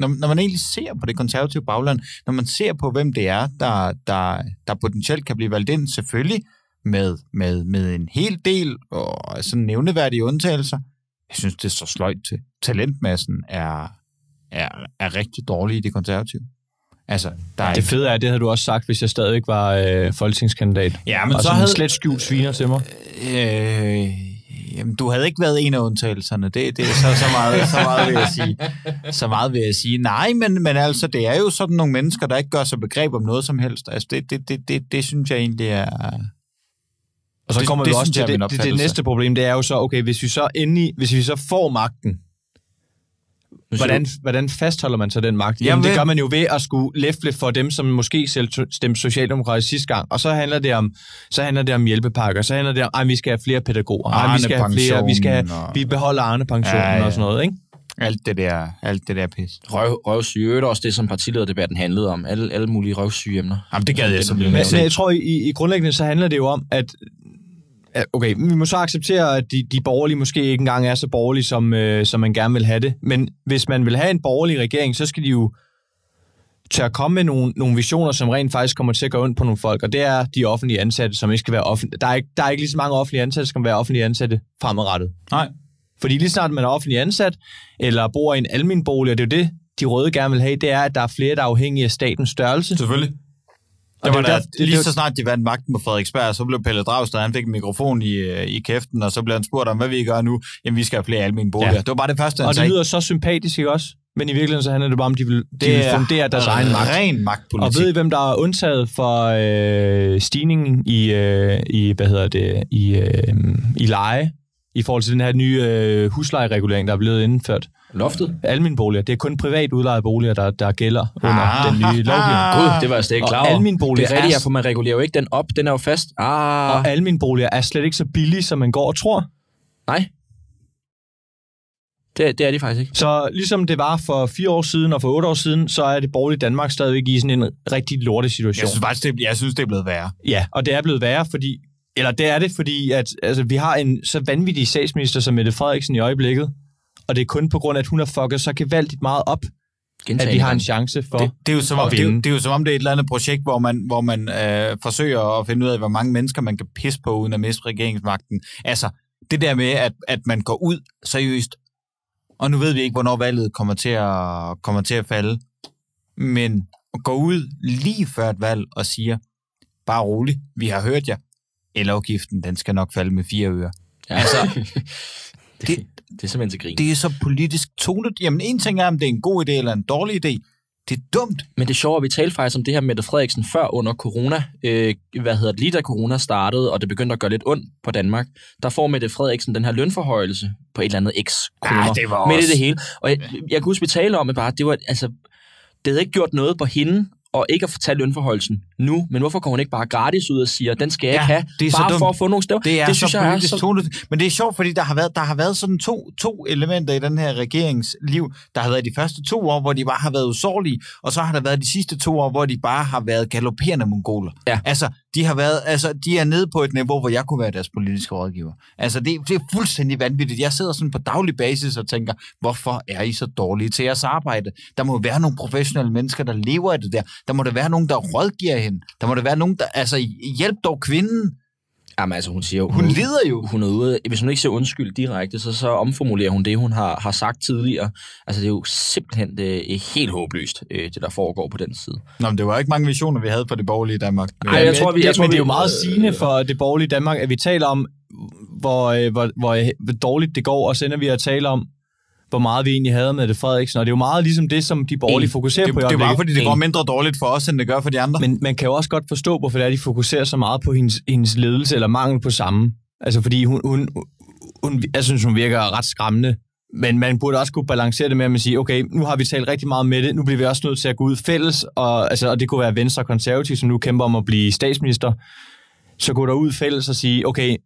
når, når man egentlig ser på det konservative bagland, når man ser på, hvem det er, der, der, der potentielt kan blive valgt ind, selvfølgelig med, med, med en hel del og sådan nævneværdige undtagelser, jeg synes, det er så sløjt til. Talentmassen er, er, er rigtig dårlig i det konservative. Altså, der er Det fede er, det havde du også sagt, hvis jeg stadig var øh, folketingskandidat. Ja, men og så havde... slet skjult sviner til mig. Øh, jamen, du havde ikke været en af undtagelserne. Det, det er så, så, meget, så meget vil jeg sige. Så meget vil jeg sige. Nej, men, men altså, det er jo sådan nogle mennesker, der ikke gør sig begreb om noget som helst. Altså, det, det, det, det, det synes jeg egentlig er... Og så Det- kommer det vi også til det, det, det næste problem, det er jo så, okay, hvis vi så endelig, hvis vi så får magten, hvordan, hvordan fastholder man så den magt? Jamen, Jamen, det gør man jo ved at skulle læfle for dem, som måske selv stemte socialdemokratisk sidste gang. Og så handler det om, så handler det om hjælpepakker, så handler det om, at vi skal have flere pædagoger, ej, vi skal have flere, vi skal have, Arnepensionen vi beholder Arne-pensionen Ja, ja. og sådan noget, ikke? Alt det der, alt det der pis. Røv, røvsyge, det er også det, som partilederdebatten handlede om. Alle, alle mulige røvsyge emner. Jamen, det gad jeg så Men, men jeg tror, i, i grundlæggende så handler det jo om, at, okay, vi må så acceptere, at de, de borgerlige måske ikke engang er så borgerlige, som, øh, som man gerne vil have det. Men hvis man vil have en borgerlig regering, så skal de jo at komme med nogle, nogle visioner, som rent faktisk kommer til at gå ondt på nogle folk, og det er de offentlige ansatte, som ikke skal være offentlige. Der er ikke, der er ikke lige så mange offentlige ansatte, som skal være offentlige ansatte fremadrettet. Nej. Fordi lige snart man er offentlig ansat, eller bor i en almen bolig, og det er jo det, de røde gerne vil have, det er, at der er flere, der er afhængige af statens størrelse. Selvfølgelig. Og Det var det er der- det- lige det- så snart de vandt magten på Frederiksberg, så blev Pelle Dragsted, han fik en mikrofon i, øh, i kæften, og så blev han spurgt om, hvad vi gør nu? Jamen, vi skal have flere almene boliger. Ja. Det var bare det første, han Og det sagde. lyder så sympatisk, ikke også? Men i virkeligheden så handler det bare om, at de vil, de vil fundere deres egen magt. ren Og magtpolitik. ved I, hvem der er undtaget for øh, stigningen i, øh, i, hvad hedder det, i, øh, i leje, i forhold til den her nye øh, huslejeregulering, der er blevet indført? Loftet? Almene boliger. Det er kun privat udlejede boliger, der, der gælder under Ah. den nye lovgivning. Gud, det var jeg slet ikke klar over. almen bolig det er er- rigtigt, ja, for man regulerer jo ikke den op. Den er jo fast. Ah, Og almene boliger er slet ikke så billige, som man går og tror. nej. Det, det er de faktisk ikke. Så ligesom det var for fire år siden og for otte år siden, så er det borgerlige Danmark stadigvæk i sådan en rigtig lorte situation. Jeg synes faktisk, det, jeg synes, det er blevet værre. Ja, og det er blevet værre, fordi eller det er det, fordi at, altså, vi har en så vanvittig statsminister som Mette Frederiksen i øjeblikket, og det er kun på grund af, at hun har fucket så gevaldigt meget op, at vi har en chance for... Det, det, er jo som om, at det, er, vinde. det er jo som om, det er et eller andet projekt, hvor man, hvor man øh, forsøger at finde ud af, hvor mange mennesker man kan pisse på, uden at miste regeringsmagten. Altså, det der med, at, at man går ud seriøst, og nu ved vi ikke, hvornår valget kommer til at, kommer til at falde, men at gå ud lige før et valg og siger, bare rolig, vi har hørt jer, elafgiften, den skal nok falde med fire øre. Ja. Altså, det, det, det er simpelthen til grin. Det er så politisk tonet. Jamen, en ting er, om det er en god idé eller en dårlig idé. Det er dumt. Men det er sjovt, at vi talte faktisk om det her med Mette Frederiksen før under corona. Øh, hvad hedder det? Lige da corona startede, og det begyndte at gøre lidt ondt på Danmark, der får Mette Frederiksen den her lønforhøjelse på et eller andet x kroner. Ja, det var Midt i også- det hele. Og jeg, jeg kan huske, vi talte om det bare, det var, altså, det havde ikke gjort noget på hende, og ikke at fortælle lønforhøjelsen nu, men hvorfor går hun ikke bare gratis ud og siger, den skal jeg Ja, ikke have, det er bare for at få nogle stæv. Det er det synes så jeg er så... tonet. Men det er sjovt, fordi der har været, der har været sådan to, to elementer i den her regeringsliv. Der har været de første to år, hvor de bare har været usårlige, og så har der været de sidste to år, hvor de bare har været galopperende mongoler. Ja. Altså, de har været, altså, de er nede på et niveau, hvor jeg kunne være deres politiske rådgiver. Altså, det, det er fuldstændig vanvittigt. Jeg sidder sådan på daglig basis og tænker, hvorfor er I så dårlige til jeres arbejde? Der må være nogle professionelle mennesker, der lever af det der. Der må der være nogen, der rådgiver hende. Der må der være nogen, der, altså, hjælp dog kvinden. Jamen altså, hun siger jo... Hun lider jo. Hun er ude, hvis hun ikke siger undskyld direkte, så, så omformulerer hun det, hun har, har sagt tidligere. Altså, det er jo simpelthen det er helt håbløst, øh, det der foregår på den side. Nå, men det var ikke mange visioner, vi havde for det borgerlige Danmark. Ej, jeg tror, vi- ja, jeg tror, men det er jo meget sigende for det borgerlige Danmark, at vi taler om, hvor, øh, hvor, hvor, hvor dårligt det går, og så ender vi at tale om, hvor meget vi egentlig havde med det Frederiksen. Og det er jo meget ligesom det, som de borgerlige fokuserer det, på det var, øjeblikket. fordi det går mindre dårligt for os, end det gør for de andre. Men man kan jo også godt forstå, hvorfor det er, de fokuserer så meget på hendes, hendes ledelse, eller mangel på samme. Altså fordi hun, hun, hun, jeg synes, hun virker ret skræmmende. Men man burde også kunne balancere det med at man sige, okay, nu har vi talt rigtig meget med det, nu bliver vi også nødt til at gå ud fælles, og, altså, og det kunne være Venstre og Konservative, som nu kæmper om at blive statsminister. Så gå der ud fælles og sige, okay,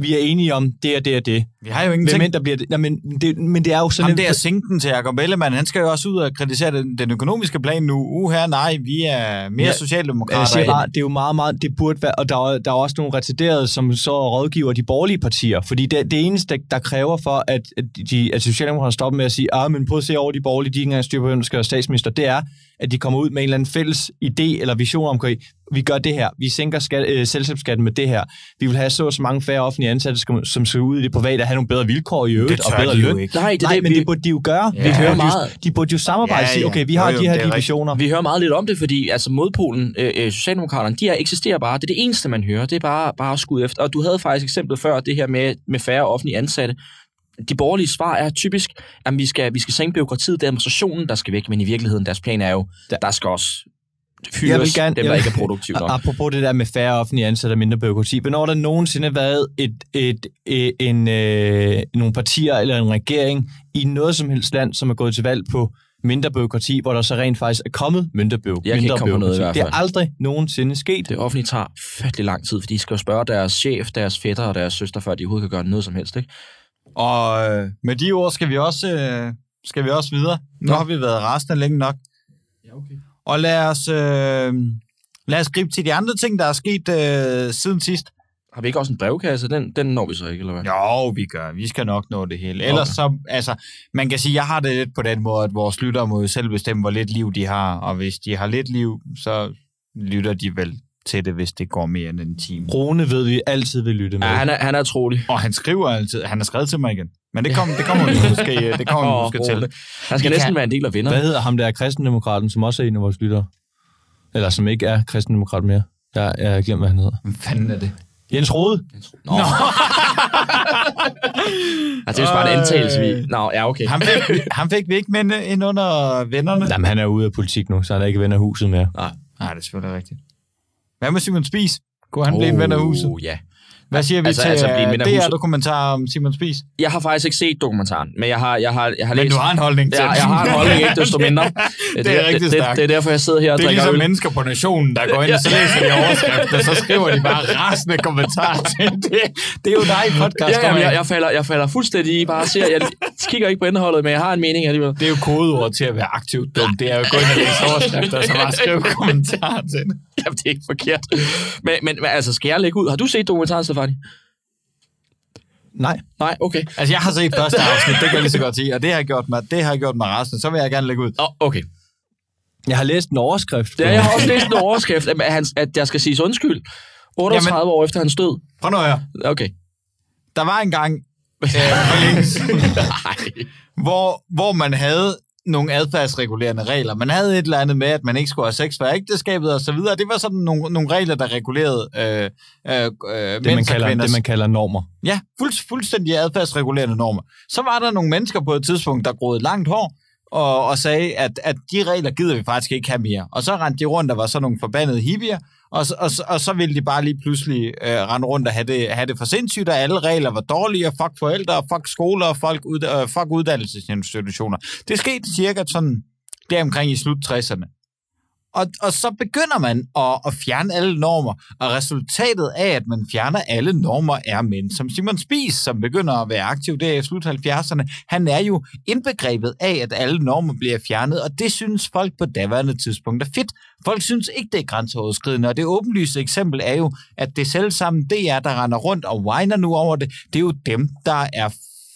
vi er enige om det og det og det. Vi har jo ingenting. Hvem der bliver det? Nej, men det, men det er jo sådan... Ham der sinken til Jacob Ellemann, han skal jo også ud og kritisere den, den økonomiske plan nu. Uh, her nej, vi er mere Ja. socialdemokrater. Jeg siger bare, det er jo meget, meget, det burde være, og der er, der er også nogle retarderede, som så rådgiver de borgerlige partier, fordi det, det eneste, der kræver for, at, at, de, at Socialdemokraterne stopper med at sige, ah, men prøv at se over de borgerlige, de ikke engang styr på, hvem der skal være statsminister, det er, at de kommer ud med en eller anden fælles idé eller vision om, vi gør det her, vi sænker skat, øh, selskabsskatten med det her, vi vil have så så mange færre offentlige ansatte, som, som skal ud i det private have nogle bedre vilkår i øvrigt, det og bedre jo løn. ikke. Nej, det er Nej, det, men vi, det burde de jo gøre. Ja. Vi hører de, meget. de burde jo samarbejde Ja, og sige, ja. okay, vi Jo, har jo, de her er de rigtigt. visioner. Vi hører meget lidt om det, fordi altså modpolen, øh, øh, Socialdemokraterne, de her eksisterer bare. Det er det eneste, man hører. Det er bare, bare at skud efter. Og du havde faktisk eksemplet før, det her med, med færre offentlige ansatte. De borgerlige svar er typisk, at vi skal, vi skal sænke byråkratiet, det er administrationen, der skal væk, men i virkeligheden, deres plan er jo, der skal også fyres Jeg vil gerne- dem, jeg der vil- ikke er produktive nok. Apropos det der med færre offentlige ansatte og mindre byråkrati. Hvornår har der nogensinde været et, et, et, en, øh, nogle partier eller en regering i noget som helst land, som er gået til valg på mindre byråkrati, hvor der så rent faktisk er kommet mindre, by- Jeg kan mindre på noget i hvert Det er fald. aldrig nogensinde sket. Det offentlige tager fattelig lang tid, fordi de skal jo spørge deres chef, deres fætter og deres søster, før de overhovedet kan gøre noget som helst. Ikke? Og øh, med de ord skal vi også, øh, skal vi også videre. Nu Nå. har vi været rasende længe nok. Ja, okay. Og lad os, øh, lad os gribe til de andre ting, der er sket øh, siden sidst. Har vi ikke også en brevkasse? Den, den når vi så ikke, eller hvad? Jo, vi gør. Vi skal nok nå det hele. Ellers så, altså, man kan sige, jeg har det lidt på den måde, at vores lyttere må selv bestemme, hvor lidt liv de har. Og hvis de har lidt liv, så lytter de vel til det, hvis det går mere end en time. Rune ved vi altid vil lytte med. Ja, han er, han er trolig. Og han skriver altid, han har skrevet til mig igen. Men det kommer, det kommer vi måske, det kommer vi Åh, måske til. Han skal Vi næsten kan- være en del af vinderne. Hvad hedder ham der kristendemokraten, som også er en af vores lyttere? Eller som ikke er kristendemokrat mere. Jeg, jeg har glemt, hvad han hedder. Hvad fanden er det? Jens Rode. Nå. Nå. altså, det er bare en antagelse, vi... Nå, ja, okay. Han fik, han fik vi ikke med ind under vennerne. Jamen, han er ude af politik nu, så han er ikke ven af huset mere. Nej. Nej, det er selvfølgelig rigtigt. Hvad med Simon Spies? Kunne han oh, blive en ven af huset? Ja. Hvad siger vi Altså- til altså øh, det er dokumentar om Simon Spies? Jeg har faktisk ikke set dokumentaren, men jeg har, jeg har, jeg har Men læst... du har en holdning til jeg, det. jeg har en holdning, ikke desto mindre. Det er rigtig det, stærkt. det, er derfor, jeg sidder her og Det er ligesom øl. mennesker på nationen, der går ind og så læser de overskrifter, så skriver de bare rasende kommentarer til det. Det er jo dig i podcast. Ja, jamen, jeg, jeg, falder, jeg falder fuldstændig i bare at se, jeg kigger ikke på indholdet, men jeg har en mening alligevel. Det er jo kodeord til at være aktivt dum. Det er jo gå ind og læse overskrifter, og så bare skrive kommentarer til det. Jamen, det er ikke forkert. Men, men, men altså, skal jeg lægge ud? Har du set dokumentaren, Stefani? Nej. Nej, okay. Altså, jeg har set første afsnit, det kan jeg lige så godt sige, og det har jeg gjort mig, det har jeg gjort mig resten. Så vil jeg gerne lægge ud. Oh, okay. Jeg har læst en overskrift. Ja, jeg har også læst en overskrift, at, han, at jeg skal sige undskyld. 38 Jamen, år efter hans død. Prøv nu at. Okay. Der var en gang, øh, hvor, hvor man havde nogle adfærdsregulerende regler. Man havde et eller andet med, at man ikke skulle have sex for ægteskabet og så videre. Det var sådan nogle, nogle regler, der regulerede øh, øh, øh, det, man kalder, kvinders... det, man kalder normer. Ja, fuld, fuldstændig adfærdsregulerende normer. Så var der nogle mennesker på et tidspunkt, der groede langt hår, og, og sagde, at, at de regler gider vi faktisk ikke have mere. Og så rendte de rundt, der var så nogle forbandede hippier, og, og, og så ville de bare lige pludselig øh, rende rundt og have det, have det for sindssygt, og alle regler var dårlige, og fuck forældre, og fuck skoler, og fuck, ud, øh, fuck uddannelsesinstitutioner. Det skete cirka sådan der omkring i slut 60'erne. Og, og så begynder man at, at fjerne alle normer, og resultatet af, at man fjerner alle normer, er mænd. Som Simon Spies, som begynder at være aktiv der i slut 70'erne, han er jo indbegrebet af, at alle normer bliver fjernet, og det synes folk på daværende tidspunkt er fedt. Folk synes ikke, det er grænseoverskridende, og det åbenlyse eksempel er jo, at det selv sammen DR, der render rundt og whiner nu over det, det er jo dem, der er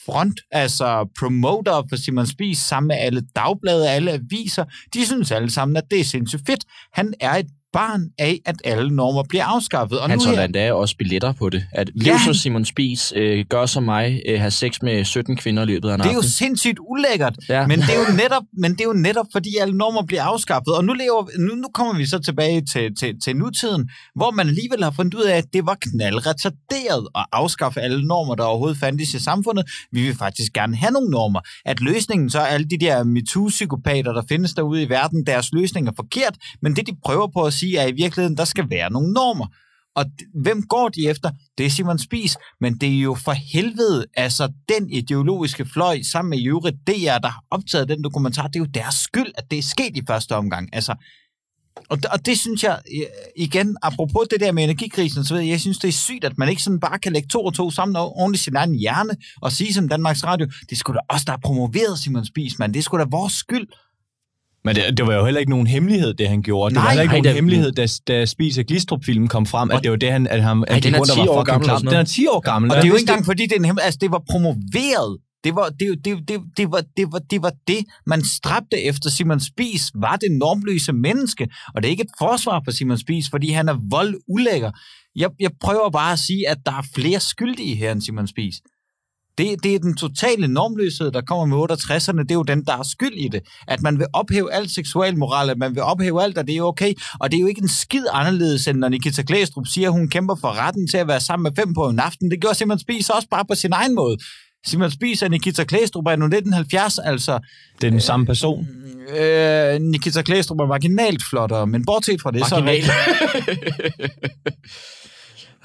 front, altså promoter for Simon Spies, sammen med alle dagblade, alle aviser, de synes alle sammen, at det er sindssygt fedt. Han er et barn af, at alle normer bliver afskaffet. Og Han tager endda også billetter på det. At Ja. Lev Simon Spies, øh, gør som mig, øh, have sex med 17 kvinder i løbet af en det er jo aften. sindssygt ulækkert, Ja. men, det er jo netop, men det er jo netop, fordi alle normer bliver afskaffet. Og nu, lever, nu, nu kommer vi så tilbage til, til, til nutiden, hvor man alligevel har fundet ud af, at det var knaldretarderet at afskaffe alle normer, der overhovedet fandtes i samfundet. Vi vil faktisk gerne have nogle normer. At løsningen så er alle de der MeToo-psykopater, der findes derude i verden, deres løsning er forkert, men det de prøver på at sige er i virkeligheden, der skal være nogle normer. Og hvem går de efter? Det er Simon Spies, men det er jo for helvede, altså den ideologiske fløj, sammen med Jure DR, der har optaget den dokumentar, det er jo deres skyld, at det er sket i første omgang. Altså, og, og det synes jeg, øh, igen, apropos det der med energikrisen, så ved jeg, jeg synes, det er sygt, at man ikke sådan bare kan lægge to og to sammen og ordentligt sin egen hjerne og sige som Danmarks Radio, det skulle da også der har promoveret Simon Spies, men Det skulle da vores skyld. Men det, det var jo heller ikke nogen hemmelighed, det han gjorde. Det Nej, var heller ikke nej, nogen det- hemmelighed, da, da Spis og Glistrup-filmen kom frem, at det var det, han, at han, at den er rundt og 10 var år gammel Den er noget. 10 år gammel. Og det er jo ikke engang, fordi det altså, det var promoveret. Det var det, det, det, det, var, det, var, det var det, man stræbte efter Simon Spies, var det normløse menneske. Og det er ikke et forsvar for Simon Spies, fordi han er vold ulækker. Jeg, jeg prøver bare at sige, at der er flere skyldige her end Simon Spies. Det, det er den totale normløshed, der kommer med 68'erne. Det er jo den, der er skyld i det. At man vil ophæve al seksuel moral, at man vil ophæve alt, og det er okay. Og det er jo ikke en skid anderledes, end når Nikita Klæstrup siger, at hun kæmper for retten til at være sammen med fem på en aften. Det gjorde Simon Spies også bare på sin egen måde. Simon Spies og Nikita Klæstrup er nu 1970, altså Det er den samme person. øh, Nikita Klæstrup er marginalt flottere, men bortset fra det, så er Marginal. det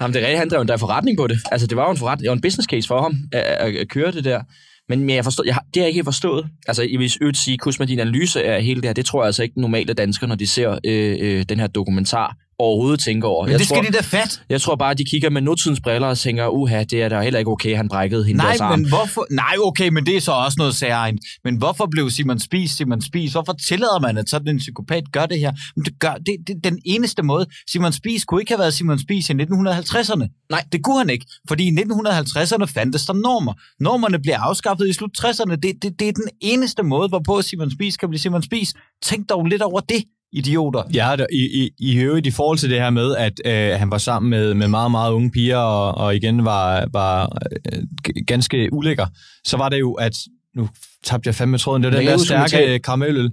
Jamen, det er rigtigt, han drev endda forretning på det. Altså, det var jo en, forretning, det var en business case for ham at, at, at køre det der. Men, men jeg forstår, jeg, har- det har jeg ikke forstået. Altså, jeg vil øvrigt sige, kus med din analyse af hele det her, det tror jeg altså ikke normale danskere, når de ser øh, øh, den her dokumentar, overhovedet tænker over. men jeg det tror, skal de da fat. Jeg tror bare, at de kigger med nutidens briller og tænker, uha, det er da heller ikke okay, han brækkede hende Nej, men hvorfor? Nej, okay, men det er så også noget særligt. Men hvorfor blev Simon Spies Simon Spies? Hvorfor tillader man, at sådan en psykopat gør det her? Men det gør det, det den eneste måde. Simon Spies kunne ikke have været Simon Spies i 1950'erne. Nej, det kunne han ikke, fordi i 1950'erne fandtes der normer. Normerne bliver afskaffet i slut 60'erne. Det, det, det er den eneste måde, hvorpå Simon Spies kan blive Simon Spies. Tænk dog lidt over det. Idioter. Ja, i, i, i øvrigt i forhold til det her med, at øh, han var sammen med, med meget, meget unge piger, og, og igen var, var øh, ganske ulækker, så var det jo, at nu tabte jeg fandme tråden, det var den der stærke karamelløl.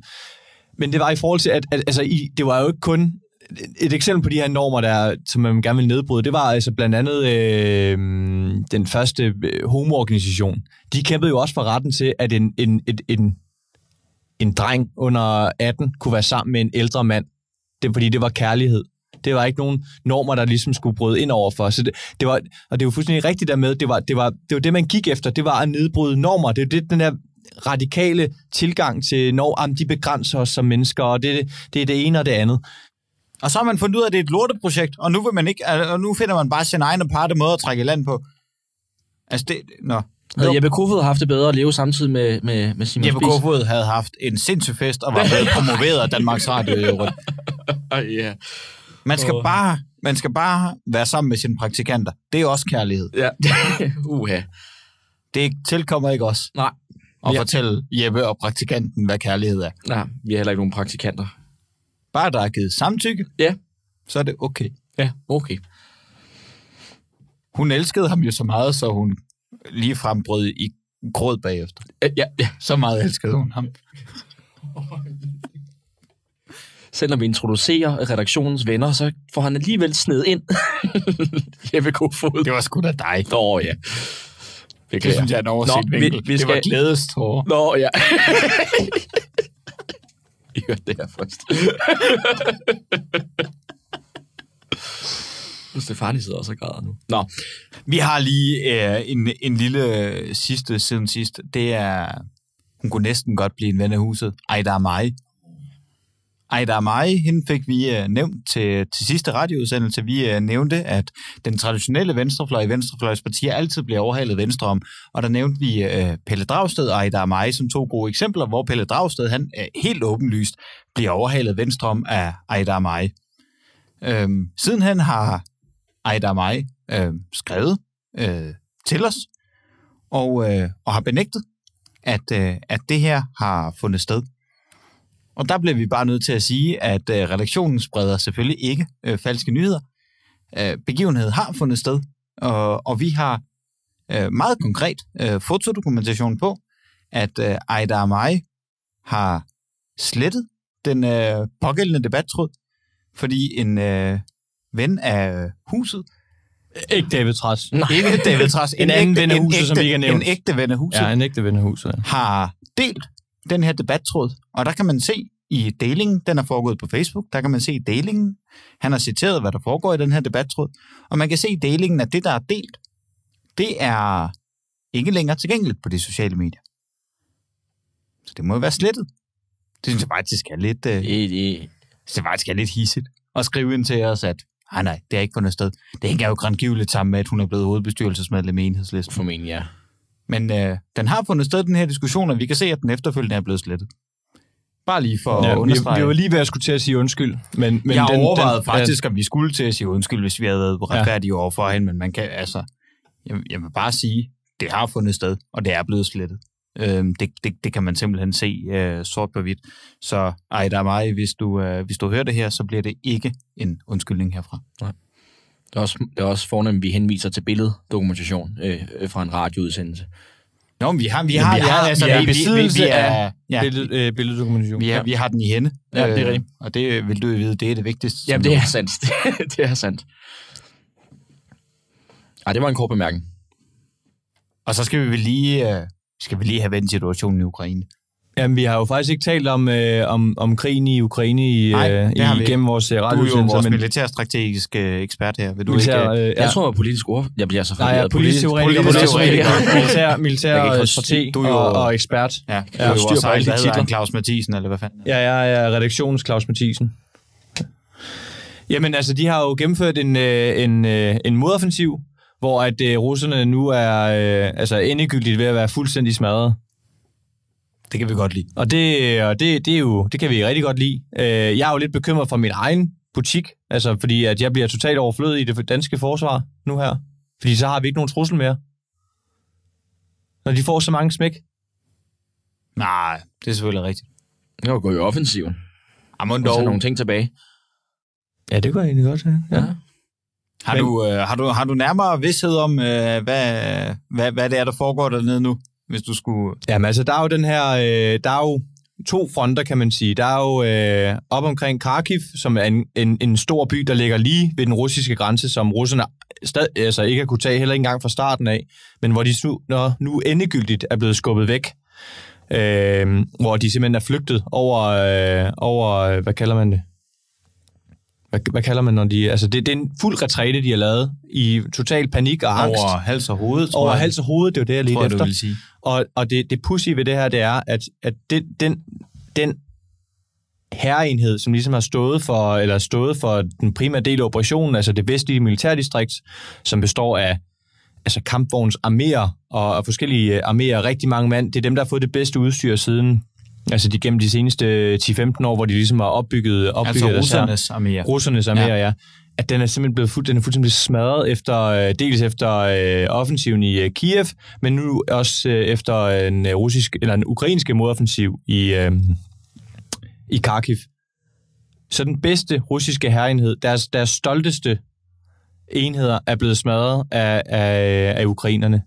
Men det var i forhold til, at, at altså, i, det var jo ikke kun et eksempel på de her normer, der, som man gerne vil nedbryde, det var altså blandt andet øh, den første øh, homoorganisation. De kæmpede jo også for retten til, at en, en, et, en, en dreng under 18 kunne være sammen med en ældre mand. Det fordi, det var kærlighed. Det var ikke nogen normer, der ligesom skulle bryde ind over for. Så det, det var, og det var fuldstændig rigtigt der med, det var det, var, det var det, man gik efter. Det var at nedbryde normer. Det er det, den der radikale tilgang til når jamen, de begrænser os som mennesker, og det, det er det ene og det andet. Og så har man fundet ud af, at det er et lorteprojekt, og nu, vil man ikke, og nu finder man bare sin egen aparte måde at trække i land på. Altså det... Nå. Havde Jeppe Kofod haft det bedre at leve samtidig med, med, med Simon Jeppe Spies? Kofod havde haft en sindssyg fest og var blevet promoveret af Danmarks Radio i øvrigt. Yeah. Man skal, Åh. bare, man skal bare være sammen med sine praktikanter. Det er også kærlighed. Ja. Uha. Det tilkommer ikke os Nej. at Ja. fortælle Jeppe og praktikanten, hvad kærlighed er. Nej, vi har heller ikke nogen praktikanter. Bare der er givet samtykke, Ja. så er det okay. Ja, okay. Hun elskede ham jo så meget, så hun lige brød i gråd bagefter. Ja, ja. Så meget elskede hun ham. Selv når vi introducerer redaktionens venner, så får han alligevel sned ind. Jeppe Kofod. Det var sgu da dig. Nå, ja. Det synes jeg er en overset Nå, vi- vinkel. vi Det var skal- glædestårer. Nå, ja. I hørte det her først. Stefani sidder også og græder nu. Nå, vi har lige øh, en, en lille øh, sidste siden sidst. Det er, hun kunne næsten godt blive en ven af huset. Ejda Mai. Ejda Mai, hende fik vi øh, nævnt til, til sidste radioudsendelse. Vi øh, nævnte, at den traditionelle venstrefløj i venstrefløjspartier altid bliver overhalet venstre om. Og der nævnte vi øh, Pelle Dragsted og Ejda Mai som to gode eksempler, hvor Pelle Dragsted han øh, helt åbenlyst bliver overhalet venstre om af Ejda Mai. Øhm, sidenhen har Ejda Mai øh, skrevet øh, til os, og, øh, og har benægtet, at, øh, at det her har fundet sted. Og der bliver vi bare nødt til at sige, at øh, redaktionen spreder selvfølgelig ikke øh, falske nyheder. Øh, begivenheden har fundet sted, og, og vi har øh, meget konkret øh, fotodokumentation på, at øh, Ejda Amai har slettet den øh, pågældende debattråd, fordi en øh, ven af øh, huset ikke David Træs. ikke David Træs. En anden ven af huset, som ikke er nævnt. En ægte ven af huset. Ja, en ægte ven af huset. ja. har delt den her debattråd, og der kan man se i delingen, den er foregået på Facebook, der kan man se i delingen, han har citeret, hvad der foregår i den her debattråd, og man kan se i delingen, at det, der er delt, det er ikke længere tilgængeligt på de sociale medier. Så det må jo være slettet. Det synes jeg faktisk er lidt, øh, det, det, det er faktisk er lidt hissigt at skrive ind til os, at nej, nej, det er ikke fundet sted. Det hænger jo grandgiveligt sammen med, at hun er blevet hovedbestyrelsesmedlem i enhedslisten. formentlig, ja. Men øh, den har fundet sted, den her diskussion, og vi kan se, at den efterfølgende er blevet slettet. Bare lige for Ja, at vi, understrege. vi var lige ved at skulle til at sige undskyld. Men, men jeg den, overvejede den, faktisk, om vi skulle til at sige undskyld, hvis vi havde været Ja. retfærdige over for hende, men man kan, altså, jeg, jeg vil bare sige, det har fundet sted, og det er blevet slettet. Øhm, det, det, det kan man simpelthen se øh, sort på hvidt. Så ej, der er mig, hvis du, øh, hvis du hører det her, så bliver det ikke en undskyldning herfra. Det er også, det er også fornemt, at vi henviser til billeddokumentation øh, øh, fra en radioudsendelse. Nå, men vi har, vi Ja, har, vi vi har- har, altså, vi er vi, i vi, vi, besiddelse vi er, af ja, billed, øh, billeddokumentation. vi, er, vi har den i hende. Ja, det er Øh, rigtigt. Og det vil du vide, det er det vigtigste. Jamen, det er sandt. det er sandt. Ej, det var en kort bemærkning. Og så skal vi vel lige, øh, skal vi lige have vendt situationen i Ukraine. Jamen, vi har jo faktisk ikke talt om, øh, om, om krigen i Ukraine i, Nej, øh, i, ikke. gennem vores øh, Du er jo radioudsendelser. vores men- militærstrategiske øh, ekspert her. Vil du militær, ikke... øh, Jeg ja. tror, jeg politisk ord. Jeg bliver så Nej, jeg er forvirret. politisk teoretiker, politisk militær, teoretiker. militær, militær øh, strateg er jo- og, og ekspert. Ja, du er jo styr på alle de. Claus Mathisen, eller hvad fanden? Ja, jeg er redaktionens Claus Mathisen. Jamen, altså, de har jo gennemført en, øh, en, øh, en modoffensiv, hvor at øh, russerne nu er øh, altså endegyldigt ved at være fuldstændig smadret. Det kan vi godt lide. Og det, og det, det, er jo, det kan vi rigtig godt lide. Øh, jeg er jo lidt bekymret for min egen butik, altså fordi at jeg bliver totalt overflødig i det danske forsvar nu her. Fordi så har vi ikke nogen trussel mere. Når de får så mange smæk. Nej, det er selvfølgelig rigtigt. Det var gået i offensiven. Jamen, og dog. nogle ting tilbage. Ja, det kunne jeg egentlig godt sige. Ja. Har, Men- du, øh, har, du, har du nærmere vidshed om, øh, hvad, hvad, hvad det er, der foregår dernede nu? Hvis du skulle... Jamen altså, der er jo den her, øh, der er jo to fronter, kan man sige. Der er jo øh, op omkring Kharkiv, som er en, en, en stor by, der ligger lige ved den russiske grænse, som russerne stad, altså ikke har kunne tage heller ikke engang fra starten af, men hvor de nu, når, nu endegyldigt er blevet skubbet væk. Øh, hvor de simpelthen er flygtet over, øh, over øh, hvad kalder man det? Hvad, hvad kalder man, når de... Altså, det, det er en fuld retræte, de har lavet i total panik og angst. Over hals og hoved, tror over jeg. hals og hoved, det er jo det, jeg lige du efter. vil sige. Og, og det, det pussy ved det her, det er, at, at det, den, den herreenhed, som ligesom har stået for, eller stået for den primære del af operationen, altså det vestlige militærdistrikt, som består af altså kampvogns arméer og, og forskellige arméer, rigtig mange mand, det er dem, der har fået det bedste udstyr siden, altså de gennem de seneste 10-15 år, hvor de ligesom har opbygget, opbygget Altså russernes arméer. Russernes arméer, ja. ja. At den er simpelthen blevet fuld, den er fuldstændig smadret efter, øh, dels efter øh, offensiven i øh, Kiev, men nu også øh, efter en øh, russisk, eller en ukrainske modoffensiv i, øh, i Kharkiv. Så den bedste russiske herrenhed, deres, deres stolteste enheder, er blevet smadret af, af, af ukrainerne.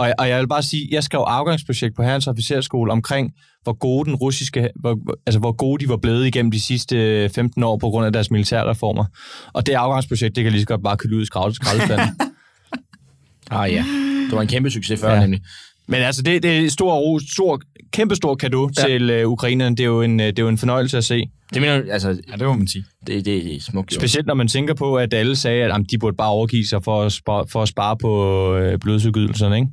Og, jeg- og jeg vil bare sige, jeg skrev afgangsprojekt på Herrens Officerskole omkring, hvor gode den russiske, hvor, altså hvor gode de var blevet igennem de sidste 15 år på grund af deres militærreformer. Og det afgangsprojekt, det kan lige så godt bare køle ud i skrald- skraldespanden. Ah ja, det var en kæmpe succes før Ja. nemlig. Men altså, det, det er en stor, stor, kæmpe stor gave Ja. til øh, ukrainerne. Det er, jo en, øh, det er jo en fornøjelse at se. Det mener altså, Ja, det må man sige. det, det, det er smukt. Specielt når man tænker på, at alle sagde, at jamen, de burde bare overgive sig for at spare, for at spare på øh, blodsudgydelserne, ikke?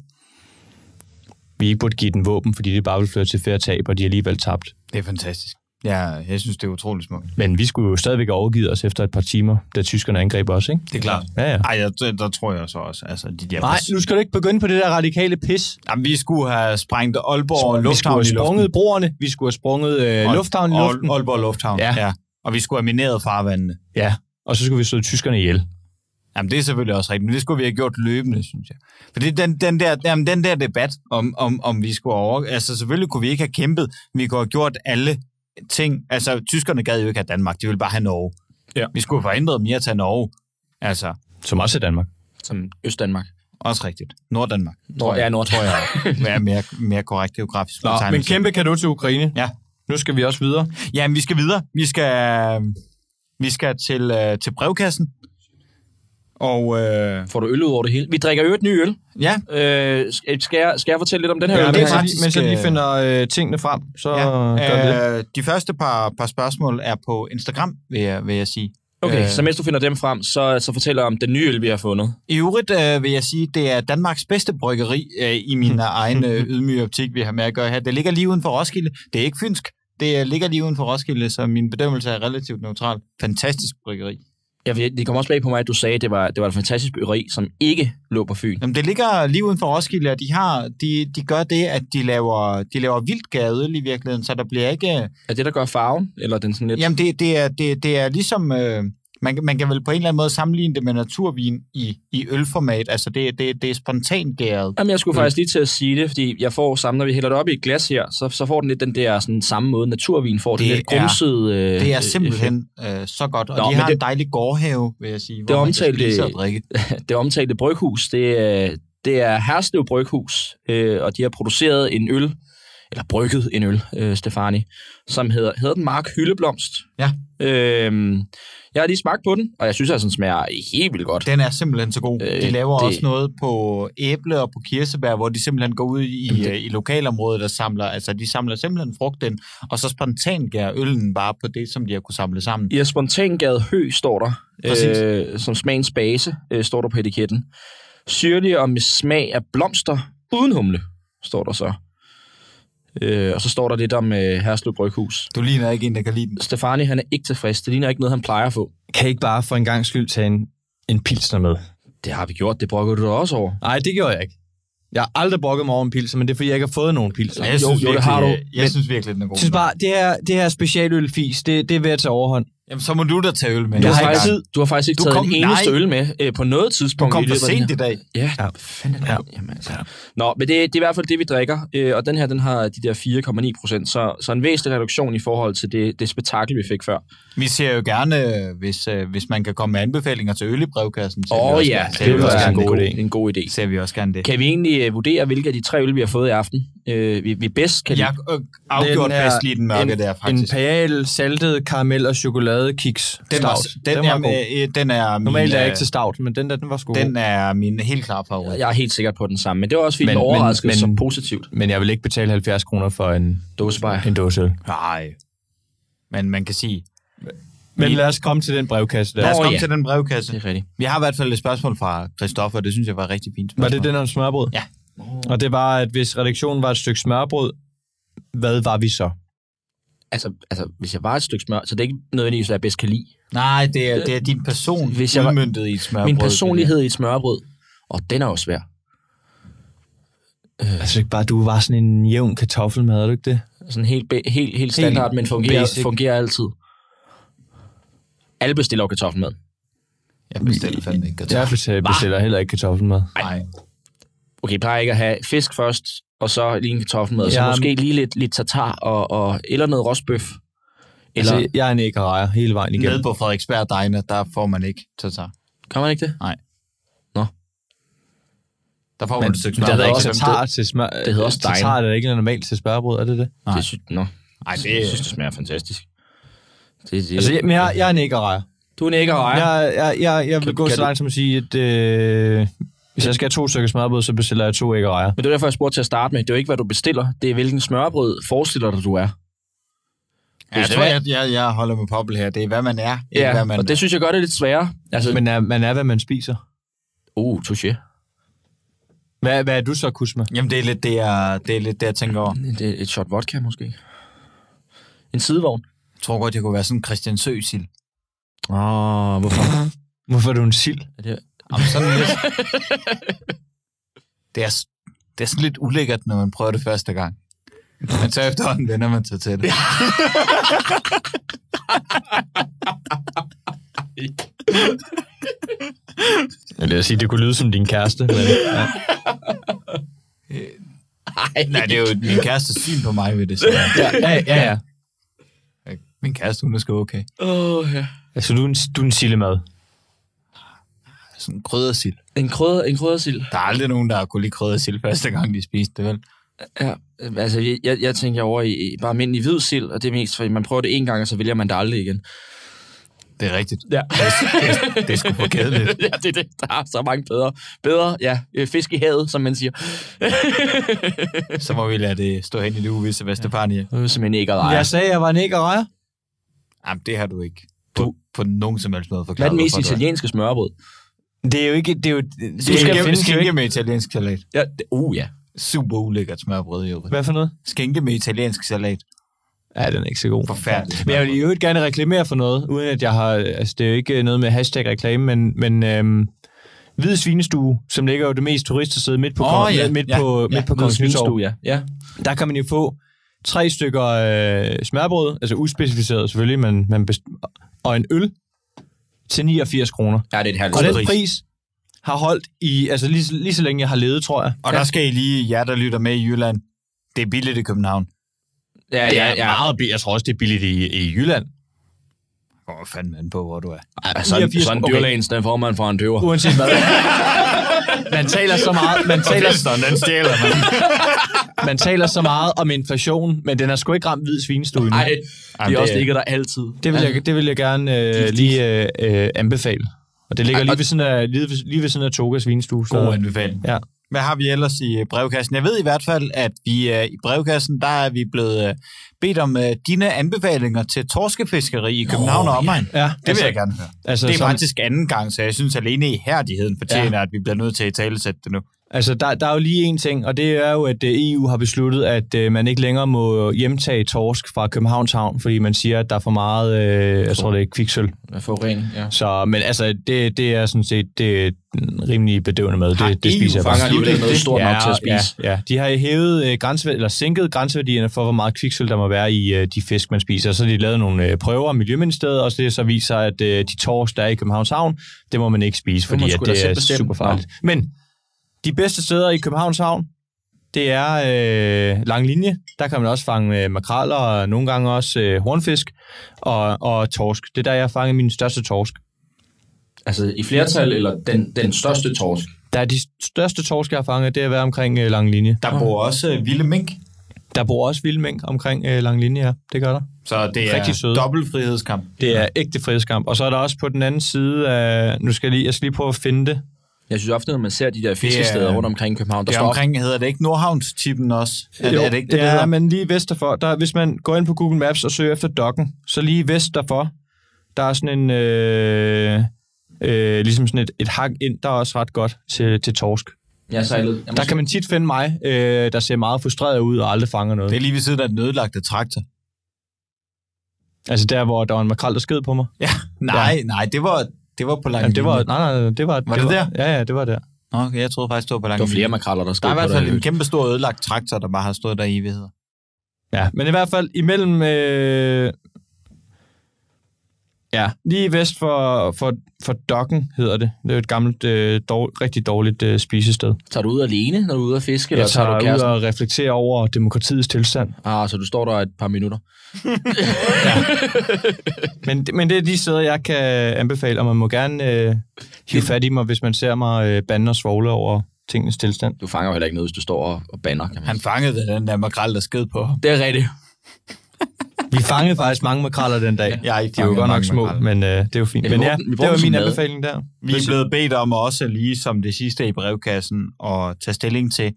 Vi ikke burde give den våben, fordi det bare vil føre til færre tab, og de har alligevel tabt. Det er fantastisk. Ja, jeg synes, det er utroligt smukt. Men vi skulle jo stadigvæk have overgivet os efter et par timer, da tyskerne angreb os, ikke? Det er klart. Ja, ja. Ej, der, der tror jeg så også. Altså, de der Nej, nu skal du ikke begynde på det der radikale pis. Jamen, vi skulle have sprængt Aalborg vi Lufthavn skulle have i luften. sprunget broerne, vi skulle have sprunget øh, lufthavnen i luften. Aalborg, Lufthavn, Ja. ja. ja. Og vi skulle have mineret farvandene. Ja, og så skulle vi slå tyskerne ihjel. Jamen, det er selvfølgelig også rigtigt, men det skulle vi have gjort løbende, synes jeg. Fordi den, den, der, jamen, den der debat, om, om, om vi skulle over... Altså, selvfølgelig kunne vi ikke have kæmpet, men vi kunne have gjort alle ting. Altså, tyskerne gad jo ikke have Danmark, de ville bare have Norge. Ja. Vi skulle have forhindret dem i at tage Norge. Altså, Som også er Danmark. Som Østdanmark. også rigtigt. Norddanmark. Nord, ja, Nord, tror jeg. Hvad er mere, mere korrekt geografisk Nå, men kæmpe kado til Ukraine. Ja. Nu skal vi også videre. Jamen, vi skal videre. Vi skal, vi skal til, øh, til brevkassen. Og øh, Får du øl ud over det hele? Vi drikker jo et ny øl. ja, Øh, skal, jeg, skal jeg fortælle lidt om den her Ja, øl? det er faktisk, mens jeg lige øh, finder øh, tingene frem, så ja, gør vi det. øh, de første par, par spørgsmål er på Instagram, vil jeg, vil jeg sige. Okay, Øh, så mens du finder dem frem, så, så fortæller om den nye øl, vi har fundet. I øvrigt øh, vil jeg sige, det er Danmarks bedste bryggeri øh, i min egen øh, ydmyge optik, vi har med at gøre her. Det ligger lige uden for Roskilde. Det er ikke fynsk. Det øh, ligger lige uden for Roskilde, så min bedømmelse er relativt neutral. Fantastisk bryggeri. Ved- det kom også bag på mig, at du sagde, at det var, det var et fantastisk bryggeri, som ikke lå på Fyn. Jamen, det ligger lige uden for Roskilde, og de, har, de, de gør det, at de laver, de laver vildt gadeøl i virkeligheden, så der bliver ikke... Er det, der gør farven? Eller den sådan lidt... Jamen, det, det, er, det, det er ligesom... Øh, man, kan- man kan vel på en eller anden måde sammenligne det med naturvin i, i ølformat. Altså, det, det, det er spontangæret. Jamen, jeg skulle Mm. faktisk lige til at sige det, fordi jeg får samme, når vi hælder det op i et glas her, så, så får den lidt den der sådan, samme måde, naturvin får. Det, Det lidt grumset... Øh, Det er simpelthen øh, så godt, og Nå, de har det- en dejlig gårdhave, vil jeg sige, hvor Det man kan omtalte- spise og drikke. det omtalte bryghus, det det er Herslev Bryghus, øh, og de har produceret en øl, eller brygget en øl, øh, Stefani, som hedder, hedder den Mark Hyldeblomst. Ja. Øh, jeg har lige smagt på den, og jeg synes, at den smager helt vildt godt. Den er simpelthen så god. Øh, De laver det- også noget på æble og på kirsebær, hvor de simpelthen går ud i, det- øh, i lokalområdet og samler, altså de samler simpelthen frugten, og så spontangær øllen bare på det, som de har kunne samle sammen. Ja, spontangade hø står der, Præcis. øh, som smagens base, øh, står der på etiketten. Syrlig og med smag af blomster uden humle, står der så. Øh, og så står der lidt om øh, Herslev Bryghus. Du ligner ikke en, der kan lide den. Stefani, han er ikke tilfreds. Det ligner ikke noget, han plejer at få. Kan I ikke bare for en gang skyld tage en, en pilsner med? Det har vi gjort. Det brokker du da også over. Nej, det gjorde jeg ikke. Jeg har aldrig brokket mig over en pilsner, men det er, fordi jeg ikke har fået nogen pilsner. Jeg Jo, synes jo, det virkelig, har du. Jeg Men- synes virkelig, den er god. Synes bare, det her, det her specialølfis, det, det er ved at tage overhånd. Jamen, så må du da tage øl med. Du har, faktisk, tid. du har faktisk ikke Du taget kom- en eneste nej. øl med øh, på noget Du tidspunkt. kom i for sent i dag. Ja, Ja. ja. fanden Ja. ja. Jamen, altså. Nå, men det, det er i hvert fald det, vi drikker, øh, og den her, den har de der 4,9 procent, så, så en væsentlig reduktion i forhold til det, det spektakel, vi fik før. Vi ser jo gerne, øh, hvis, øh, hvis man kan komme med anbefalinger til øl i brevkassen. Åh også ja, det vil også være en god, idé. en god idé. Ser vi også gerne det. Kan vi egentlig øh, vurdere, hvilke af de tre øl, vi har fået i aften, øh, vi, vi bedst kan Jeg lide? øh, afgjort er bedst lige den mørke en, der, faktisk. Imperial, saltet, karamel og chokoladekiks. Den, var, den, den er, var god. øh, den er min, Normalt er jeg øh, ikke til stout, men den der, den var sgu Den god. er min helt klare favorit. Jeg er helt sikker på den samme, men det var også fordi, Men- den overraskede men- så positivt. Men jeg vil ikke betale 70 kroner for en, Dåsebajer. en dåse øl. Nej. Men man kan sige... Men lad os komme til den brevkasse der. Lad os komme ja. til den brevkasse. Det er rigtigt. Vi har i hvert fald et spørgsmål fra Christoffer, det synes jeg var et rigtig fint Var spørgsmål. det den om smørbrød? Ja. Og det var, at hvis redaktionen var et stykke smørbrød, hvad var vi så? Altså, altså, hvis jeg var et stykke smør, så det er ikke nødvendigvis, hvad jeg bedst kan lide. Nej, det er, det er din person Hvis jeg var- udmyndtet i et smørbrød. Min personlighed i et smørbrød, og den er jo svær. Altså ikke bare, du var sådan en jævn kartoffelmad, er du ikke det? Sådan helt, helt, helt standard, men fungerer, basic. fungerer altid. Alle bestiller jo kartoffelmad. Jeg bestiller fandme ikke Jeg kartoffel. bestiller, bestiller heller ikke kartoffelmad. Nej. Okay, jeg plejer ikke at have fisk først, og så lige en kartoffelmad, og så Ja, måske lige lidt, lidt tartar, og, og, eller noget rostbøf. Eller, Altså, jeg er en æggerejer hele vejen igennem. Nede på Frederiksberg Diner, der får man ikke tatar. kan man ikke det? Der får Men, man et stykke det smørbrød. hedder ikke også som- tatar til smør. det hedder også Tatar er da ikke normalt til smørbrød, er det det? Nej. Det synes, nå, Nej, det jeg er... synes, det smager fantastisk. Det, det, Altså, jeg, men jeg, jeg er en æggerejer. du er en æggerejer. Jeg, jeg, jeg, jeg vil Kan- gå kan så langt som at sige, at øh, hvis jeg skal have to stykker smørbrød, så bestiller jeg to æggerejer. Men det er derfor, jeg spurgte til at starte med. Det er jo ikke, hvad du bestiller. Det er, hvilken smørbrød forestiller dig, du er. Ja, jeg tror, jeg, jeg, jeg holder med poppel her. Det er, hvad man er, ikke Ja, hvad man og det synes jeg gør det lidt sværere. Altså, men, er, man er, hvad man spiser. uh, touché. Hvad, hvad er du så, Kusma? Jamen, det er lidt det, jeg, det, er lidt det, jeg tænker over. Det er et shot vodka, måske. En sidevogn. Jeg tror godt, jeg kunne være sådan en Christian Søsild. Åh, oh, hvorfor? Hvorfor er du en sild? Er det, Jamen, sådan lidt... det, er, det er sådan lidt ulækkert, når man prøver det første gang. Men så efterhånden vender man sig til det. Jeg vil sige, det kunne lyde som din kæreste. Men, ja. Nej, det er jo min kæreste syn på mig, ved det sige. Ja, ja, ja, ja. Min kæreste, hun er sgu okay. oh, ja. Altså, du er en, du er en sillemad. Sådan en kryddersild. En krydder, en kryddersild. Der er aldrig nogen, der har kunne lide kryddersild første gang, de spiste det, vel? Ja, altså jeg, jeg, jeg tænker over i, i bare almindelig hvid sild, og det er mest, fordi man prøver det en gang, og så vælger man det aldrig igen. Det er rigtigt. Ja. Det er, det er sgu for kedeligt. ja, det er det. Der er så mange bedre. Bedre, ja. øh, Fisk i havet, som man siger. Så må vi lade det stå hen i det uvisse Vestefania. Det er simpelthen ikke. Jeg sagde, jeg var en æggerejer. Jamen, det har du ikke på, på nogen som helst måde Hvad er forklaret. den mest du italienske smørbrød? Det er jo ikke... Det er jo, det, Skinke, findes jo skinke ikke. med italiensk salat. Ja, det, uh, ja. Super ulækkert smørbrød i øvrigt. Hvad for noget? Skinke med italiensk salat. Ja, den er ikke så god. Forfærdeligt. Men jeg vil jo gerne reklamere for noget, uden at jeg har... Altså, det er jo ikke noget med hashtag reklame, men, men øhm, Hvid Svinestue, som ligger jo det mest turiststed midt på, oh, ja. midt Ja. på, Ja. midt på Hvid Kongens Nytorv. ja. ja. Der kan man jo få tre stykker øh, smørbrød, altså uspecificeret selvfølgelig, men man best- og en øl til 89 kroner. Ja, det er et herligt Og den pris har holdt i, altså lige, lige så længe jeg har levet, tror jeg. Og der skal I lige, jer der lytter med i Jylland, det er billigt i København. Ja, Det ja, er ja. meget billigt. Jeg tror også, det er billigt i, i Jylland. Hvor fanden an på, hvor du er. Ja, sådan, 89 sådan okay. dyrlægens, den får man fra en døver. Uanset hvad. man taler så meget, man taler, den stjæler man. man taler så meget om inflation, men den har sgu ikke ramt hvid svinestue endnu. Nej, de Jamen, er også det- ligger der altid. Det vil jeg, det vil jeg gerne øh, lige øh, øh, anbefale. Og det ligger Ej, lige ved siden af, lige ved, lige ved siden af Togas svinestue. Så, God anbefaling. ja. Hvad har vi ellers i øh, brevkassen? Jeg ved i hvert fald, at vi øh, i brevkassen, der er vi blevet øh, bedt om øh, dine anbefalinger til torskefiskeri i København og omegn. ja, Det vil jeg gerne høre. Altså, Det er som, faktisk anden gang, så jeg synes alene i herdigheden fortjener, ja. at vi bliver nødt til at tale sætte det nu. Altså, der, der er jo lige en ting, og det er jo, at øh, EU har besluttet, at øh, man ikke længere må hjemtage torsk fra Københavns Havn, fordi man siger, at der er for meget, øh, jeg tror det er kviksøl. Forurening, ja. Så, men altså, det, det er sådan set det er rimelig bedøvende med. Har Det, det EU spiser jeg Fanger bare. alligevel ikke noget stort nok til at spise. Ja, ja. De har hævet øh, grænse, eller sænket grænseværdierne for, hvor meget kviksøl der må være i øh, de fisk, man spiser. Så de lavet nogle øh, prøver af Miljøministeriet, og det så viser, at øh, de torsk, der er i Københavns Havn, det må man ikke spise, fordi at det er super farligt. Men de bedste steder i Københavns Havn, det er øh, lang linje. Der kan man også fange øh, makraller og nogle gange også øh, hornfisk og, og torsk. Det er der, jeg har fanget min største torsk. Altså i flertal, eller den, den største torsk? Der er de største torsk, jeg har fanget, det har været omkring øh, lang linje. Der bor også øh, vilde mink, Der bor også vilde mink omkring øh, lang linje, ja. Det gør der. så det er Rigtig søde. dobbelt frihedskamp. Det er ægte frihedskamp. Og så er der også på den anden side af... Nu skal jeg lige, jeg skal lige prøve at finde det. Jeg synes ofte, når man ser de der fiskesteder rundt omkring i København, der Det er står omkring, hedder det ikke Nordhavns-tippen også? Er, Jo, er det ikke det, ja, det hedder? men lige vest derfor, der, hvis man går ind på Google Maps og søger efter dokken, så lige vest derfor, der er sådan en... Øh, øh, ligesom sådan et, et hak ind, der er også ret godt til, til torsk. Sejlede. Jeg Der kan man tit finde mig, øh, der ser meget frustreret ud og aldrig fanger noget. Det er lige ved siden af den ødelagte traktor. Altså der, hvor der var en makrel, der sked på mig. Ja, nej, nej, det var, det var på lang Jamen, det var, nej, nej, det var... Var det der? Ja, ja, det var der. Okay, jeg troede faktisk, det var på lang Der var flere makraller, der Der skød er i hvert fald en kæmpe stor ødelagt traktor, der bare har stået der i evigheder. Ja, men i hvert fald imellem... Øh, ja, lige vest for, for, for Dokken hedder det. Det er jo et gammelt, øh, dår, rigtig dårligt øh, spisested. Tager du ud alene, når du er ude at fiske, eller Jeg tager du tager ud og reflekterer over demokratiets tilstand. Ah, så du står der et par minutter. Men, men det er de steder, jeg kan anbefale, og man må gerne øh, hive fat i mig, hvis man ser mig øh, bande og svogle over tingens tilstand. Du fanger jo heller ikke noget, hvis du står og, og banner, kan man Han fangede den der makrel, der sked på. ham. Det er rigtigt. Vi fangede faktisk mange makraller den dag. Har De er jo godt nok små, makreller. men øh, det er jo fint. Ja, men ja, vi det var min anbefaling der. Vi er blevet bedt om også lige som det sidste i brevkassen at tage stilling til,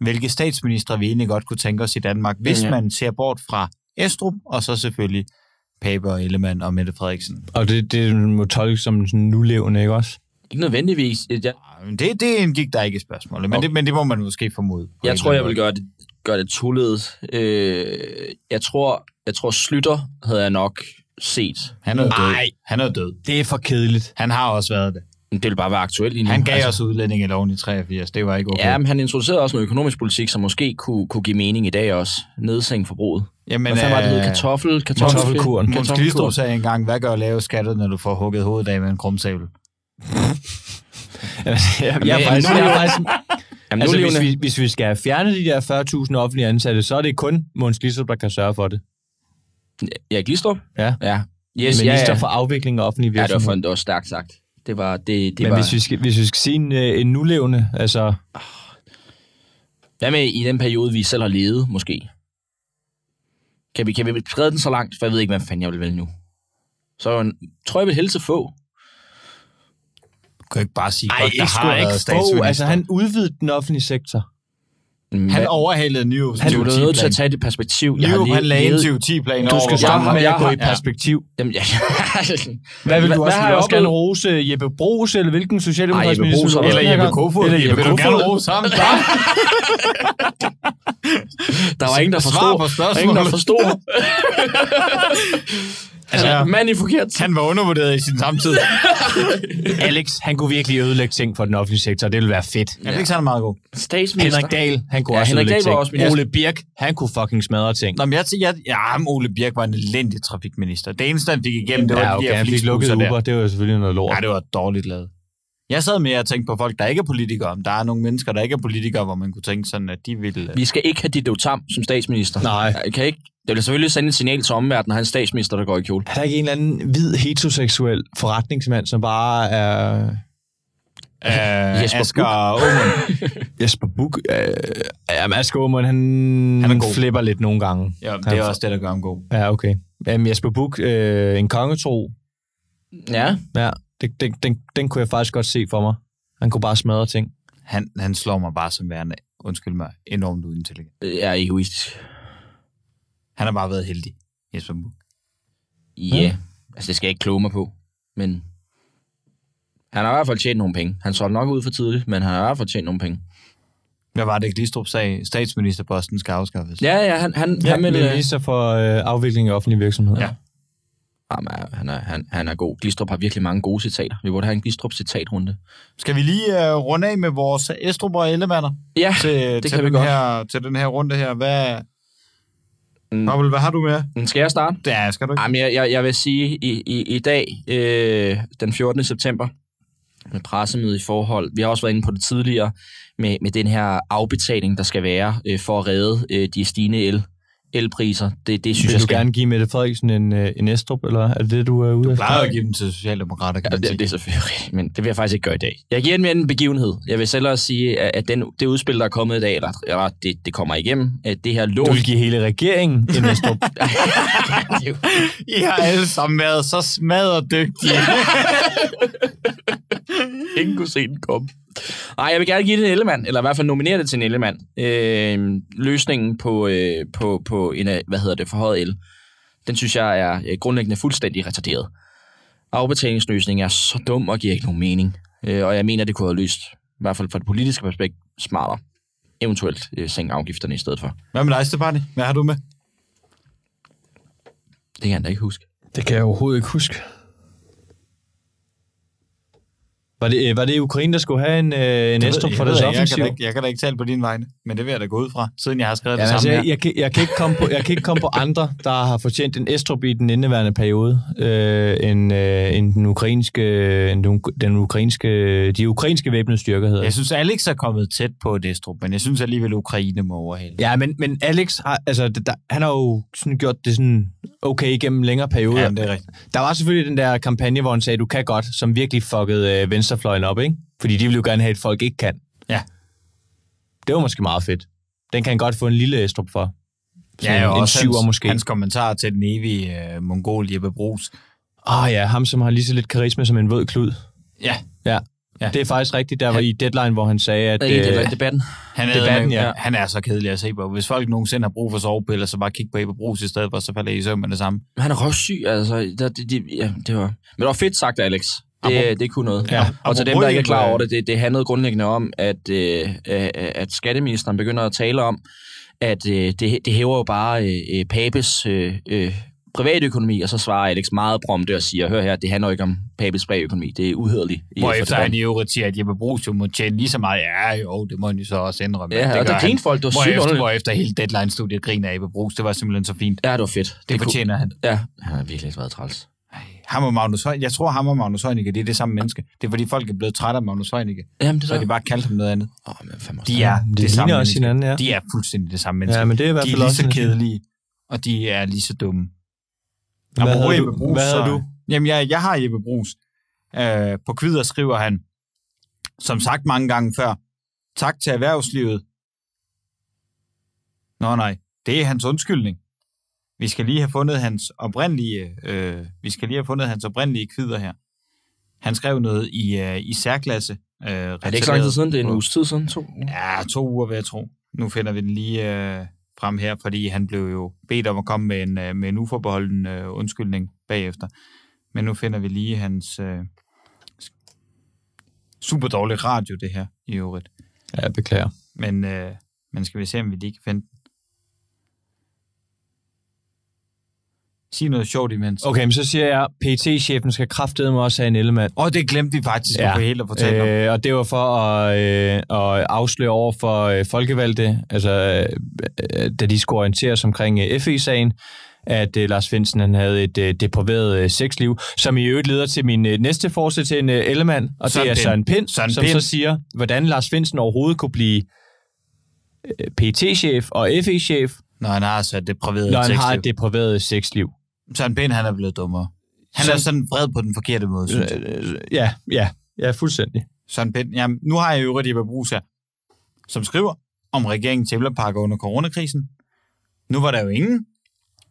hvilke statsminister vi egentlig godt kunne tænke os i Danmark, hvis Ja. man ser bort fra Estrup, og så selvfølgelig Pape og Ellemann og Mette Frederiksen. Og det, det må tolkes som sådan nulevende, ikke også? Ikke nødvendigvis. Jeg, Det, det indgik der ikke i spørgsmålet, men, Okay. det, men det må man måske formode. jeg tror, jeg vil gøre det, gøre det tullet. Øh, jeg tror, jeg tror Slytter havde jeg nok set. Han er død. Nej. Han er død. Det er for kedeligt. Han har også været det. Men Det vil bare være aktuelt lige nu. Han gav Altså, os udlændingeloven i 83. Det var ikke okay. Ja, men han introducerede også noget økonomisk politik, som måske kunne, kunne give mening i dag også. Nedsænke forbruget. Jamen, Hvad var det, hed? øh, Kartoffel, kartoffel, kartoffelkuren. Måns Glistrup sagde engang, hvad gør lave skatter, når du får hugget hovedet af med en krumsabel? jeg, jeg, Men- jeg, faktisk, jeg er faktisk, Jamen, altså, hvis, vi, hvis vi skal fjerne de der 40.000 offentlige ansatte, så er det kun Måns Glistrup, der kan sørge for det. Ja, Glistrup? Ja. Ja. Yes, Yes, ja, Minister ja. for afvikling af offentlige ja, det var, virksomheder. for, det var stærkt sagt. Det var, det, det Men var... hvis vi, skal, hvis vi skal sige en, øh, en nulevende, altså... Hvad med i den periode, vi selv har levet, måske? Kan vi, kan vi sprede den så langt? For jeg ved ikke, hvad fanden jeg vil vælge nu. Så tror jeg, jeg vil til få. Kan ikke bare sige, Ej, godt, der har ikke statsminister. Altså, han udvidede den offentlige sektor. Men Han hvad- overhalede Nyrups han er nødt til at 2010-plan. tage det perspektiv. Jeg har Nyrup, levet, han lagde en levet- 2010-plan Du skal stoppe med jeg at gå har- i ja. perspektiv. Jamen, ja. Hvad vil Hvad- du også, hvad har du jeg også gerne rose Jeppe Brugs, eller hvilken socialdemokratisk minister? Har også Eller Jeppe? Kofod. Eller Jeppe Vil du gerne Kofod. rose ham? Der var ingen, der Svar forstod. på Der var ingen, der spørgsmålet. forstod. altså, Ja. mand i forkert. Han var undervurderet i sin samtid. Alex, han kunne virkelig ødelægge ting for den offentlige sektor. Det ville være fedt. Jeg fik sådan meget god. Statsminister. Henrik Dahl, han kunne Ja, også Henrik ødelægge Dahl var ting. også. Ole Birk, han kunne fucking smadre ting. Nå, men jeg, jeg, ja, Ole Birk var en elendig trafikminister. Det eneste, han fik igennem, det var ja, de okay, her han fik lukket Uber. der. Det var selvfølgelig noget lort. Ja, det var dårligt lavet. Jeg sad mere og tænkte på folk, der ikke er politikere. Om der er nogle mennesker, der ikke er politikere, hvor man kunne tænke sådan, at de ville... Vi skal ikke have Ditte Tam som statsminister. Nej. Jeg kan ikke. Det vil selvfølgelig sende et signal til omverdenen, at han er statsminister, der går i kjole. Er der ikke en eller anden hvid heteroseksuel forretningsmand, som bare er Uh, Jesper Asger Aumund. Jesper Buch? Øh, jamen, Asger Aumund, han, Han er god. flipper lidt nogle gange. Ja, det er også det, der gør ham god. Ja, okay. Jamen, Jesper Buch, øh, en kongetro, Ja. ja, det, den, den, den kunne jeg faktisk godt se for mig. Han kunne bare smadre ting. Han, han slår mig bare som værende, undskyld mig, enormt uintelligent. Jeg er egoistisk. Han har bare været heldig, Jesper Buch. Ja. Yeah. Altså, det skal jeg ikke kloge mig på. Men han har i hvert fald tjent nogle penge. Han solgte nok ud for tidligt, men han har i hvert fald tjent nogle penge. Hvad var det, Glistrup sagde? Statsministerposten skal afskaffes. Ja, ja, han, han, Ja, han vil... øh, minister for øh, afvikling af offentlige virksomheder. Ja. Jamen, han, er, han, han er god. Glistrup har virkelig mange gode citater. Vi burde have en Glistrup-citatrunde. Skal vi lige uh, runde af med vores Estrup og Ellemander Ja, til, det til, kan vi den godt. her, til den her runde her? Hvad, Mm. Pavel, hvad har du med? Men Skal jeg starte? Ja, skal du ikke? Jamen, jeg, jeg, jeg vil sige, i, i, i dag, øh, den 14. september, med pressemøde i forhold, vi har også været inde på det tidligere, med, med den her afbetaling, der skal være øh, for at redde øh, de stigende el, elpriser. Det, det synes Vil jeg du skal... gerne give Mette Frederiksen en, øh, en Estrup, eller er det det, du er ude Du plejer at give dem til Socialdemokrater, kan Ja, man det, sige. det er selvfølgelig rigtigt, men det vil jeg faktisk ikke gøre i dag. Jeg giver den en begivenhed. Jeg vil selv også sige, at at den, det udspil, der er kommet i dag, eller, eller det, det kommer igennem, at det her lån... Du vil give hele regeringen en Estrup. I har alle sammen været så smadret dygtige. Ingen kunne se den komme. Nej, jeg vil gerne give det en Ellemann, eller i hvert fald nominere det til en Ellemann. Øh, løsningen på, øh, på, på en, af- hvad hedder det, forhøjet el, den synes jeg er øh, grundlæggende fuldstændig retarderet. Afbetalingsløsningen er så dum og giver ikke nogen mening. Øh, og jeg mener, det kunne have løst, i hvert fald fra det politiske perspektiv, smartere. Eventuelt øh, sænke afgifterne i stedet for. Hvad med dig, Stefani? Hvad har du med? Det kan jeg da ikke huske. Det kan jeg overhovedet ikke huske. Var det, øh, var det Ukraine, der skulle have en, øh, en Estrup for deres jeg, jeg, kan offensiv? da jeg kan da ikke tale på din vegne, men det vil jeg da gå ud fra, siden jeg har skrevet Ja, det altså, samme jeg, her. jeg, kan, jeg, kan ikke komme på, jeg kan ikke komme på andre, der har fortjent en Estrup i den indeværende periode, øh, end, øh, end den ukrainske, end den, den ukrainske, de ukrainske væbnede styrker hedder. Jeg synes, Alex er kommet tæt på Destrup, men jeg synes alligevel, Ukraine må overhale. Ja, men, men Alex, har, altså, der, han har jo sådan gjort det sådan okay igennem længere perioder. Ja, det er rigtigt. Der var selvfølgelig den der kampagne, hvor han sagde, du kan godt, som virkelig fuckede øh, venstrefløjen op, ikke? Fordi de vil jo gerne have, at folk ikke kan. Ja. Det var måske meget fedt. Den kan han godt få en lille Estrup for. Sådan Ja, og en også syver hans, måske. hans kommentar til den evige uh, mongol Jeppe Brugs. Ah ja, ham som har lige så lidt karisma som en våd klud. Ja, Ja. Ja. Det er faktisk rigtigt, der var i Deadline, hvor han sagde, at... Det øh, øh, debatten? han er, Debatten, ja. ja. han er så kedelig at se på. Hvis folk nogensinde har brug for sovepiller, så bare kig på Jeppe Brugs i stedet for, så falder I i søvn med det samme. Han er røvsyg, altså. Der, det, det, ja, det var... Men det var fedt sagt, Alex. Det, det kunne noget. Ja. Og til dem, der ikke er klar over det, det, det handlede grundlæggende om, at, øh, øh, at skatteministeren begynder at tale om, at øh, det, det hæver jo bare øh, øh, Papes øh, øh, privatøkonomi, og så svarer Alex meget prompte og siger, hør her, det handler ikke om Papes privatøkonomi, det er uhederligt. Hvorefter han debatten." i øvrigt siger, at Jeppe Brugs jo må tjene lige så meget. Ja, jo, det må han jo så også ændre. Ja, og der grinte folk, det var sygt underligt. hvorefter hele Deadline-studiet griner af Jeppe Brugs. Det var simpelthen så fint. Ja, det var fedt. Det kunne- fortjener han. Ja, han har virkelig været træls. Ham og Magnus Høj, jeg tror, ham og Magnus Heunicke, det er det samme menneske. Det er fordi folk er blevet trætte af Magnus Heunicke. Jamen, det Så er de bare kaldt ham noget andet. Åh, men fandme De er det det, samme også menneske. hinanden, ja. De er fuldstændig det samme menneske. Ja, men det er i hvert de er fald lige også så kedelige, og de er lige så dumme. Hvad Apropos havde Jeppe du? Brugs, Hvad havde du? Jamen, jeg, jeg har Jeppe Brugs. Øh, på kvider skriver han, som sagt mange gange før, tak til erhvervslivet. Nå nej, det er hans undskyldning. Vi skal lige have fundet hans oprindelige, øh, vi skal lige have fundet hans oprindelige kvider her. Han skrev noget i, øh, i særklasse. Øh, Er det ikke så lang tid siden? Det er en uges tid siden, to. Ja, to uger vil jeg tro. Nu finder vi den lige øh, frem her, fordi han blev jo bedt om at komme med en, øh, med en uforbeholden øh, undskyldning bagefter. Men nu finder vi lige hans øh, super dårlige radio, det her i øvrigt. Ja, jeg beklager. Men, øh, men skal vi se, om vi lige kan finde Sig noget sjovt imens. Okay, men så siger jeg, pt chefen skal kraftedeme også have en ellemand. Og det glemte vi faktisk ja. At helt at fortælle om. Øh, og det var for at, øh, at afsløre over for øh, folkevalgte, altså øh, da de skulle orienteres omkring øh, FE-sagen, at øh, Lars Finsen han havde et øh, depraveret øh, sexliv, som i øvrigt leder til min øh, næste forsæt til en øh, Ellemann, og Søren det er Pind. Søren Pind, Søren som Pind. så siger, hvordan Lars Finsen overhovedet kunne blive øh, PT-chef og FE-chef, Når han har så det private når han har et depraveret sexliv. Søren Pind, han er blevet dummere. Han er Søren- sådan vred på den forkerte måde, synes jeg. Øh, Ja, ja, ja, fuldstændig. Søren Pind. Jamen, nu har jeg jo øvrigt Jeppe Brugs her, som skriver om regeringen tævlerpakker under coronakrisen. Nu var der jo ingen,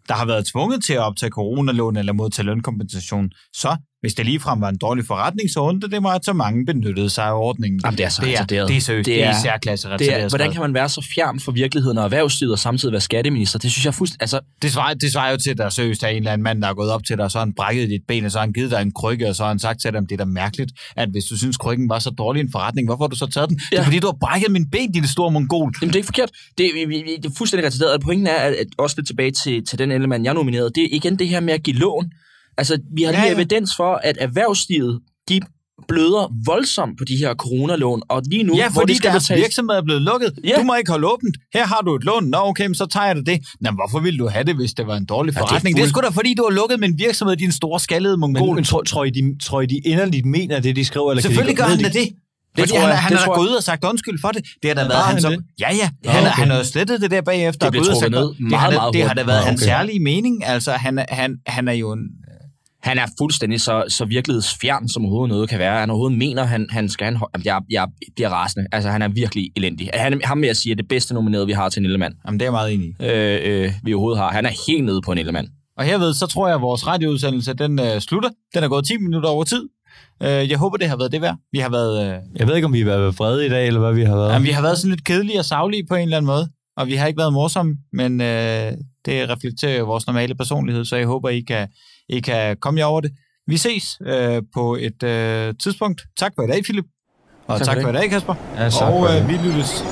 der har været tvunget til at optage coronalån eller modtage lønkompensation. Så hvis det ligefrem var en dårlig forretning, så undrer det mig, at så mange benyttede sig af ordningen. Jamen, det er så det er, det er seriøst, det er, det er særklasse Det er, hvordan kan man være så fjern for virkeligheden og erhvervslivet og samtidig være skatteminister? Det synes jeg fuldstændig... Altså, Det svarer, det svarer jo til, at der seriøst er en eller anden mand, der er gået op til dig, og så har han brækket dit ben, og så har han givet dig en krykke, og så har han sagt til dig, at det er da mærkeligt, at hvis du synes, krykken var så dårlig en forretning, hvorfor har du så taget den? Det er Ja. fordi, du har brækket min ben, din store mongol. Jamen, det er ikke forkert. Det, er- det er fuldstændig retarderet. Pointen er, at, at også lidt tilbage til, til den element, jeg nominerede, det er igen det her med at give lån. Altså, vi har lige Ja, ja, evidens for, at erhvervslivet, de bløder voldsomt på de her coronalån, og lige nu, Ja, hvor fordi de skal deres betales... virksomhed er blevet lukket. Ja. Du må ikke holde åbent. Her har du et lån. Nå, okay, men så tager jeg det det. Nå, hvorfor ville du have det, hvis det var en dårlig Ja, det er forretning? det, er fuld- sgu da fordi, du har lukket min virksomhed, din store skaldede mongol. Men, men tror, tror, I, de, tror I, de inderligt mener det, de skriver? Eller Selvfølgelig gør kan de, han da det. Det tror han, jeg, han det har da gået ud og sagt undskyld for det. Det har da været han op- det? Ja, ja. Han, okay. han har jo slettet det der bagefter. Det blev trukket sagt, ned det, meget, har da- meget Det har da været hans særlige mening. Altså, han, han, han er jo en... Han er fuldstændig så, så virkelighedsfjern, som overhovedet noget kan være. Han overhovedet mener, han, han skal... Han, jeg, jeg bliver rasende. Altså, han er virkelig elendig. Han, ham vil jeg sige, er det bedste nomineret, vi har til en Ellemann. Jamen, det er jeg meget enig i. Øh, øh, vi overhovedet har. Han er helt nede på en Ellemann. Og herved, så tror jeg, at vores radioudsendelse, den øh, slutter. Den er gået 10 minutter over tid. Øh, jeg håber, det har været det værd. Vi har været... Øh, Jeg ved ikke, om vi har været vrede i dag, eller hvad vi har været. Jamen, vi har været sådan lidt kedelige og savlige på en eller anden måde, og vi har ikke været morsomme, men øh, det reflekterer jo vores normale personlighed, så jeg håber, I kan, I kan komme jer over det. Vi ses øh, på et øh, tidspunkt. Tak for i dag, Philip. Og Tak tak, for for i dag, Kasper. Ja, og øh, vi lyttes.